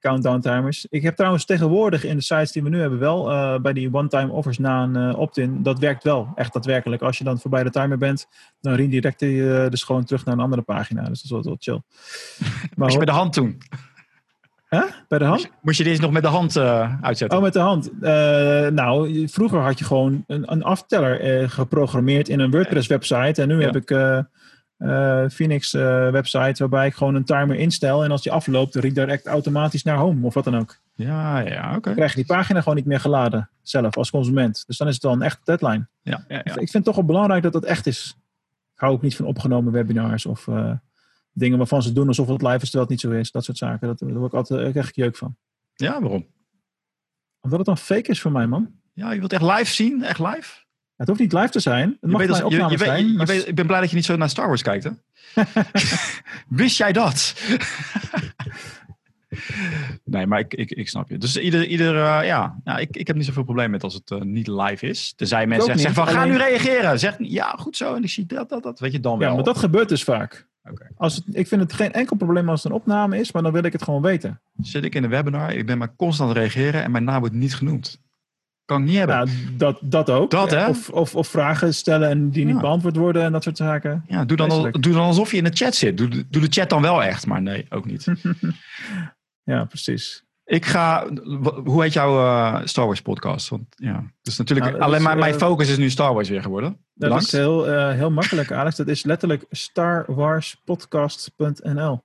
Countdown timers. Ik heb trouwens tegenwoordig in de sites die we nu hebben wel uh, bij die one-time offers na een opt-in. Dat werkt wel, echt daadwerkelijk. Als je dan voorbij de timer bent, dan redirect je dus gewoon terug naar een andere pagina. Dus dat is wel, wel chill. Maar Als je met de hand doen. Huh? Bij de hand? Moest je deze nog met de hand uh, uitzetten? Oh, met de hand. Uh, nou, vroeger had je gewoon een, een afteller uh, geprogrammeerd in een WordPress-website. En nu ja. heb ik Phoenix-website waarbij ik gewoon een timer instel. En als die afloopt, redirect automatisch naar home of wat dan ook. Ja, ja, oké. Okay. krijg je die pagina gewoon niet meer geladen, zelf, als consument. Dus dan is het een echte deadline. Ja, ja, ja. Ik vind het toch wel belangrijk dat dat echt is. Ik hou ook niet van opgenomen webinars of dingen waarvan ze doen alsof het live is terwijl het niet zo is. Dat soort zaken. Dat, daar word ik altijd echt jeuk van. Ja, waarom? Omdat het dan fake is voor mij, man. Ja, je wilt echt live zien? Echt live? Het hoeft niet live te zijn. Het mag weet, je, je, zijn. Je, je weet, ik ben blij dat je niet zo naar Star Wars kijkt, hè? Wist jij dat? nee, maar ik, ik, ik snap je. Dus ieder, ieder uh, ja, ja ik, ik heb niet zoveel probleem met als het uh, niet live is. Tenzij mensen zeggen, van, ga nu reageren. Zeg, ja, goed zo. En ik zie dat, dat, dat. Weet je dan wel. Ja, maar dat gebeurt dus vaak. Okay. Als het, ik vind het geen enkel probleem als het een opname is, maar dan wil ik het gewoon weten. Zit ik in een webinar, ik ben maar constant reageren en mijn naam wordt niet genoemd. Kan ik niet hebben. Nou, dat, dat ook. Dat, hè? Of, of, of vragen stellen en die niet beantwoord worden en dat soort zaken. ja, doe dan, al- doe dan alsof je in de chat zit. Doe, doe de chat dan wel echt, maar nee, ook niet. Ja, precies. Ik ga, hoe heet jouw eh, Star Wars podcast? Want ja, dus natuurlijk, Nou, alleen is, maar mijn eh, focus is nu Star Wars weer geworden. Dat is heel, eh, heel makkelijk, Alex. Dat is letterlijk starwarspodcast.nl.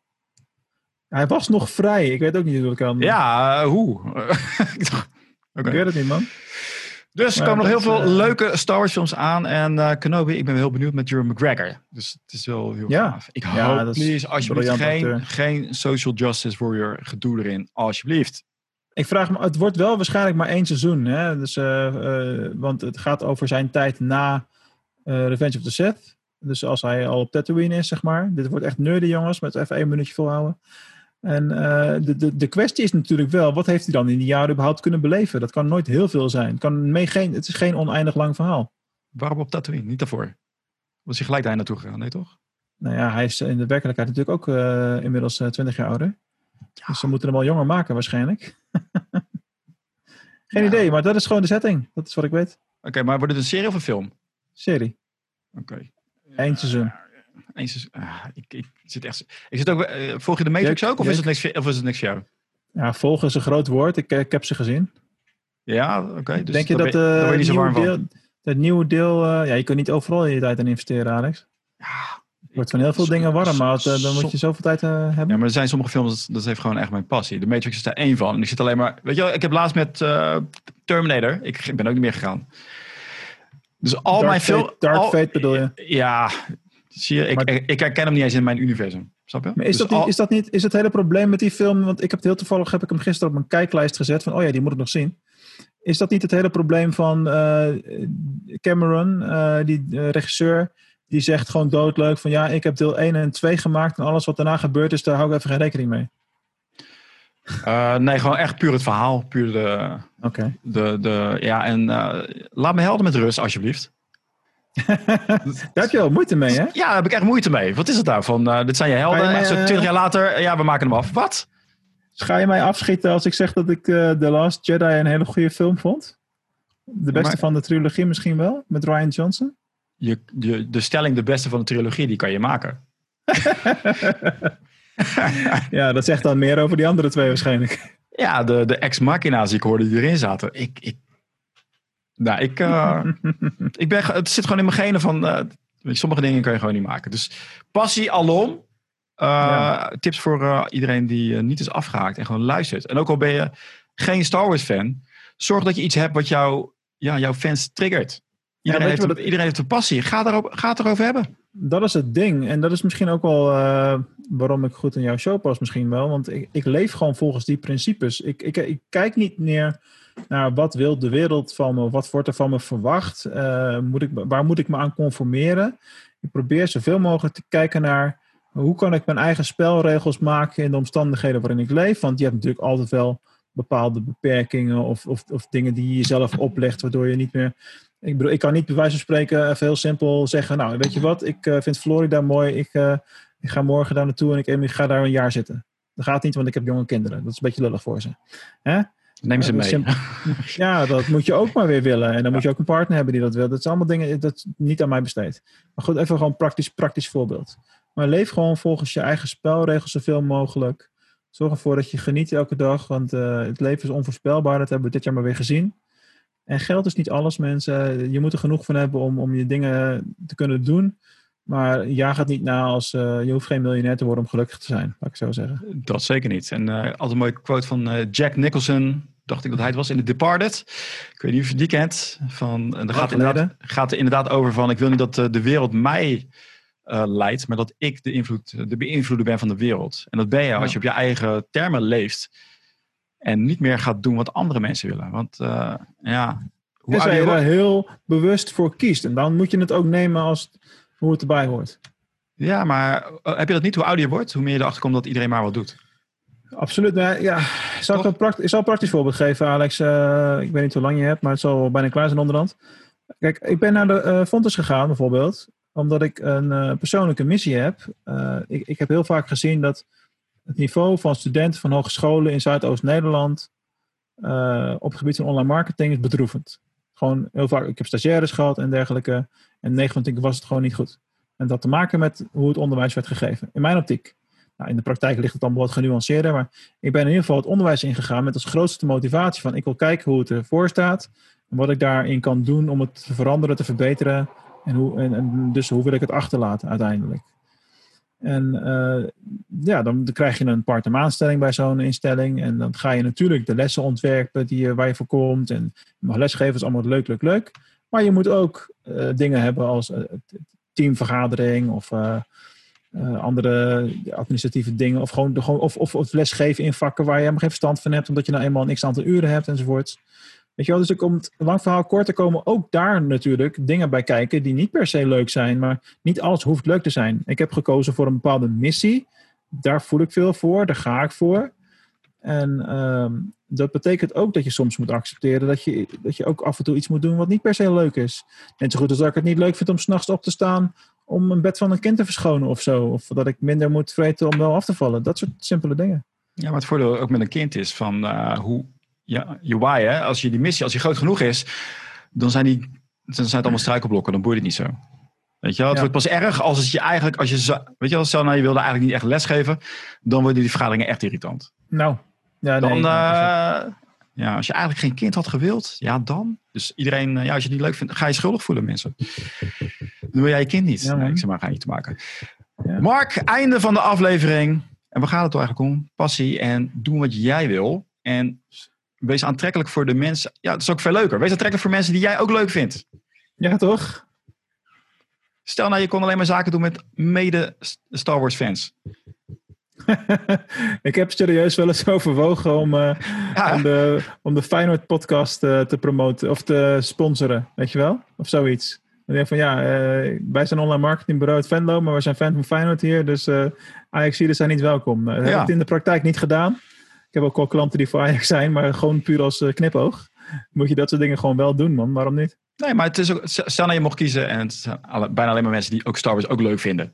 Hij was nog vrij. Ik weet ook niet hoe dat kan. Ja, hoe? Ik dacht- Oké. Ik weet het niet, man. Dus er komen nog heel veel eh, leuke Star Wars films aan. En eh Kenobi, ik ben heel benieuwd met Ewan McGregor. Dus het is wel heel Ja. gaaf. Ik Ja, hoop, please, alsjeblieft, geen, acteur. geen social justice warrior gedoe erin. Alsjeblieft. Ik vraag me, het wordt wel waarschijnlijk maar één seizoen. Hè? Dus, eh, eh, want het gaat over zijn tijd na eh, Revenge of the Sith. Dus als hij al op Tatooine is, zeg maar. Dit wordt echt nerdy, jongens. Met even één minuutje volhouden. En eh, de, de, de kwestie is natuurlijk wel, wat heeft hij dan in die jaren überhaupt kunnen beleven? Dat kan nooit heel veel zijn. Het, kan mee geen, het is geen oneindig lang verhaal. Waarom op Tatooine? Niet daarvoor. Was hij gelijk daar naartoe gegaan? Nee, toch? Nou ja, hij is in de werkelijkheid natuurlijk ook eh, inmiddels eh, 20 jaar ouder. Dus ze moeten hem al jonger maken waarschijnlijk. Geen Ja. idee, maar dat is gewoon de setting. Dat is wat ik weet. Oké, maar wordt het een serie of een film? Serie. Oké. Eén seizoen. Seizoen. Ah, ik, ik zit echt... Ik zit ook, eh, volg je de Matrix Jek- ook? Of Jek- is, het niks, of is het niks voor jou? Ja, volgen is een groot woord. Ik, eh, ik heb ze gezien. Ja, oké. dus Denk je dat je zo nieuwe deel, dat nieuwe deel... ja, je kunt niet overal je tijd in investeren, Alex. Ja, wordt van heel veel dingen warm, maar eh, dan moet je zoveel tijd hebben. Ja, maar er zijn sommige films, dat, dat even gewoon echt mijn passie. De Matrix is daar één van. En ik zit alleen maar... Weet je wel, ik heb laatst met Terminator... Ik, ik ben ook niet meer gegaan. Dus al Dark mijn Fate- film... Dark al- Fate bedoel je? Ja, zie je, ik, Maar- ik, ik herken hem niet eens in mijn universum. Snap je? Maar is, Dus dat niet, al- is dat niet is het hele probleem met die film? Want ik heb het heel toevallig heb ik hem gisteren op mijn kijklijst gezet van oh ja, die moet ik nog zien. Is dat niet het hele probleem van eh, Cameron, eh, die eh, regisseur, die zegt gewoon doodleuk van ja, ik heb deel 1 en 2 gemaakt en alles wat daarna gebeurd is, daar hou ik even geen rekening mee. Eh, nee, gewoon echt puur het verhaal. Puur de... Oké. de, de ja, en eh, laat me helden met rust, alsjeblieft. Daar heb je wel moeite mee, hè? Ja, daar heb ik echt moeite mee. Wat is het nou? Van, eh, dit zijn je helden. Je mij, zo eh, 20 jaar later, ja, we maken hem af. Wat? Ga je mij afschieten als ik zeg dat ik eh The Last Jedi een hele goede film vond? De beste maar- van de trilogie misschien wel, met Ryan Johnson? Je, je, de stelling, de beste van de trilogie, die kan je maken. Ja, dat zegt dan meer over die andere twee waarschijnlijk. Ja, de, de ex-machina's die ik hoorde die erin zaten. Ik, ik, nou, ik, eh, ik ben, het zit gewoon in mijn genen van, eh, sommige dingen kan je gewoon niet maken. Dus passie alom. Eh, Ja. Tips voor iedereen die niet is afgehaakt en gewoon luistert. En ook al ben je geen Star Wars fan, zorg dat je iets hebt wat jou, ja, jouw fans triggert. Iedereen, je heeft, een- iedereen heeft een passie. Ga, daarop, ga het erover hebben. Dat is het ding. En dat is misschien ook wel waarom ik goed in jouw show pas misschien wel. Want ik, ik leef gewoon volgens die principes. Ik, ik, ik kijk niet meer naar wat wil de wereld van me. Wat wordt er van me verwacht? Eh, moet ik, waar moet ik me aan conformeren? Ik probeer zoveel mogelijk te kijken naar... hoe kan ik mijn eigen spelregels maken in de omstandigheden waarin ik leef. Want je hebt natuurlijk altijd wel bepaalde beperkingen of, of, of dingen die je jezelf oplegt, waardoor je niet meer. Ik bedoel, ik kan niet bij wijze van spreken even heel simpel zeggen: Nou, weet je wat, ik eh, vind Florida mooi, ik, eh, ik ga morgen daar naartoe en ik, ik ga daar een jaar zitten. Dat gaat niet, want ik heb jonge kinderen. Dat is een beetje lullig voor ze. Hè? Neem ze mee. Ja, dat moet je ook maar weer willen. En dan moet je ook een partner hebben die dat wil. Dat zijn allemaal dingen dat niet aan mij besteed. Maar goed, even gewoon een praktisch, praktisch voorbeeld. Maar leef gewoon volgens je eigen spelregels zoveel mogelijk. Zorg ervoor dat je geniet elke dag. Want eh, het leven is onvoorspelbaar. Dat hebben we dit jaar maar weer gezien. En geld is niet alles, mensen. Je moet er genoeg van hebben om, om je dingen te kunnen doen. Maar jaag het niet na als eh, je hoeft geen miljonair te worden om gelukkig te zijn, laat ik zo zeggen. Dat zeker niet. En eh, altijd een mooie quote van eh, Jack Nicholson. Dacht ik dat hij het was in The Departed. Ik weet niet of je die kent. Van, en dat gaat, inderdaad, gaat er inderdaad over van... ik wil niet dat de wereld mij leidt... maar dat ik de, invloed, de beïnvloeder ben van de wereld. En dat ben je als je op je eigen termen leeft... en niet meer gaat doen wat andere mensen willen. Want ja... Hoe Tenzij ouder je er wordt- heel bewust voor kiest. En dan moet je het ook nemen als hoe het erbij hoort. ja, maar eh, heb je dat niet? Hoe ouder je wordt, hoe meer je erachter komt dat iedereen maar wat doet. Absoluut. Nou, ja, zal ik, een pract- ik zal een praktisch voorbeeld geven, Alex. Eh, ik weet niet hoe lang je hebt, maar het zal bijna klaar zijn onderhand. Kijk, ik ben naar de eh Fontes gegaan bijvoorbeeld, omdat ik een persoonlijke missie heb. Ik, ik heb heel vaak gezien dat het niveau van studenten van hogescholen in Zuidoost-Nederland op het gebied van online marketing is bedroevend. Gewoon heel vaak, ik heb stagiaires gehad en dergelijke. En 9 van 10 was het gewoon niet goed. En dat te maken met hoe het onderwijs werd gegeven. In mijn optiek. Nou, in de praktijk ligt het dan wat genuanceerder. Maar ik ben in ieder geval het onderwijs ingegaan met als grootste motivatie van ik wil kijken hoe het ervoor staat. En wat ik daarin kan doen om het te veranderen, te verbeteren. En, hoe, en, dus hoe wil ik het achterlaten uiteindelijk. En uh, ja, dan krijg je een part-time aanstelling bij zo'n instelling. En dan ga je natuurlijk de lessen ontwerpen die, waar je voor komt. En lesgeven, is allemaal leuk, leuk, leuk. Maar je moet ook uh, dingen hebben als uh, teamvergadering of andere administratieve dingen. Of gewoon, gewoon of, of, of, lesgeven in vakken waar je helemaal geen verstand van hebt. Omdat je nou eenmaal een x aantal uren hebt enzovoorts. Weet je wel, dus er komt, lang verhaal kort, er komen ook daar natuurlijk dingen bij kijken die niet per se leuk zijn, maar niet alles hoeft leuk te zijn. Ik heb gekozen voor een bepaalde missie, daar voel ik veel voor, daar ga ik voor. En um, dat betekent ook dat je soms moet accepteren dat je, dat je ook af en toe iets moet doen wat niet per se leuk is. Net zo goed als dat ik het niet leuk vind om s'nachts op te staan om een bed van een kind te verschonen of zo. Of dat ik minder moet vreten om wel af te vallen. Dat soort simpele dingen. Ja, maar het voordeel ook met een kind is van uh, hoe ja, je why, hè? als je die missie, als die groot genoeg is, dan zijn, die, dan zijn het allemaal struikelblokken, dan boeit het niet zo. Weet je wel? Het wordt pas erg als het je eigenlijk, als je, weet je wel, stel nou je wilde eigenlijk niet echt lesgeven, dan worden die vergaderingen echt irritant. Nou, ja, dan, nee, uh, ja, als je eigenlijk geen kind had gewild, ja dan. Dus iedereen, ja, als je het niet leuk vindt, ga je schuldig voelen mensen. Dan wil jij je kind niet. Ja, nee, ik zeg maar, ga je niet te maken. Ja. Mark, einde van de aflevering. En we gaan het er eigenlijk om? Passie en doen wat jij wil. En wees aantrekkelijk voor de mensen. Ja, dat is ook veel leuker. Wees aantrekkelijk voor mensen die jij ook leuk vindt. Ja, toch? Stel nou, je kon alleen maar zaken doen met mede Star Wars fans. ik heb serieus wel eens overwogen om, uh, ja, om, de, om de Feyenoord podcast uh, te promoten of te sponsoren, weet je wel? Of zoiets. Dan denk van ja, uh, wij zijn online marketingbureau uit Venlo, maar we zijn fan van Feyenoord hier, dus Ajax zijn niet welkom. Dat ja. heb ik het in de praktijk niet gedaan. Ik heb ook wel klanten die voor Ajax zijn, maar gewoon puur als uh, knipoog. Moet je dat soort dingen gewoon wel doen, man. Waarom niet? Nee, maar het is ook, stel nou je mocht kiezen en het zijn bijna alleen maar mensen die ook Star Wars ook leuk vinden.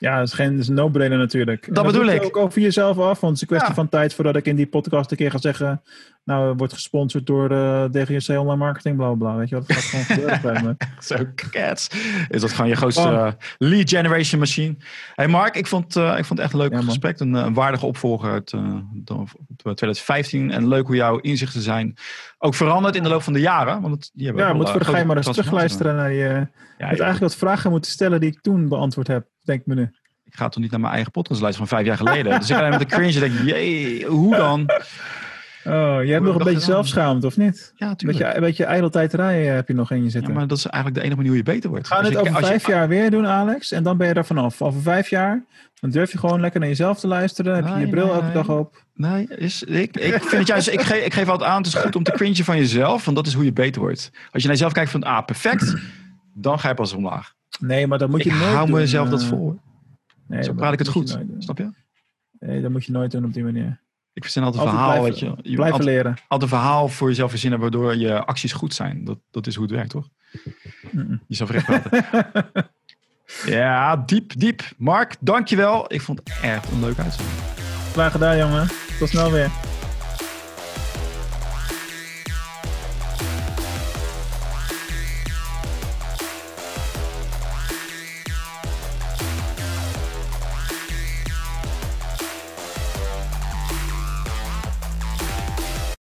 Ja, dat is geen is een no-brainer natuurlijk. Dat, dat bedoel ik. ook over jezelf af, want het is een kwestie ja. van tijd voordat ik in die podcast een keer ga zeggen, nou, wordt gesponsord door uh, DGC Online Marketing, bla bla. Weet je wat? Dat gaat gewoon gebeuren bij me. Zo cats. Is dat gewoon je grootste uh, lead generation machine? Hey Mark, ik vond, uh, ik vond het echt een leuk ja, gesprek. Een, een, waardige opvolger uit 2015. En leuk hoe jouw inzichten zijn ook veranderd in de loop van de jaren. Want het, ja, je moet voor de geheim maar eens terugluisteren naar je. Ja, je eigenlijk wat vragen moeten stellen die ik toen beantwoord heb, denk me nu. Ik ga toch niet naar mijn eigen podcast luisteren van vijf jaar geleden. dus ik ga met de cringe denk, jee, hoe dan? Oh, je hebt nog een beetje zelfschaamd, of niet? Ja, natuurlijk. Een beetje, een beetje ijdeltijdrij heb je nog in je zitten. Ja, maar dat is eigenlijk de enige manier hoe je beter wordt. Ga het over vijf jaar weer doen, Alex. En dan ben je er vanaf. Over vijf jaar, dan durf je gewoon lekker naar jezelf te luisteren. Heb je je bril nee, elke dag op. Nee, is, ik, ik vind het juist, ik, geef, ik geef altijd aan, het is goed om te cringen van jezelf. Want dat is hoe je beter wordt. Als je naar jezelf kijkt van, ah, perfect. Dan ga je pas omlaag. Nee, maar dan moet je ik nooit hou doen, mezelf uh, dat voor. Nee, Zo praat ik het goed. Snap je? Nee, dat moet je nooit doen op die manier. Ik verzin altijd een verhaal. Blijven, weet je, je blijven altijd, leren. Altijd een verhaal voor jezelf verzinnen waardoor je acties goed zijn. Dat, dat is hoe het werkt, toch? Mm -mm. Jezelf recht praten. ja, diep, diep. Mark, dankjewel. Ik vond het echt een leuk uitzending. Klaar gedaan, jongen. Tot snel weer.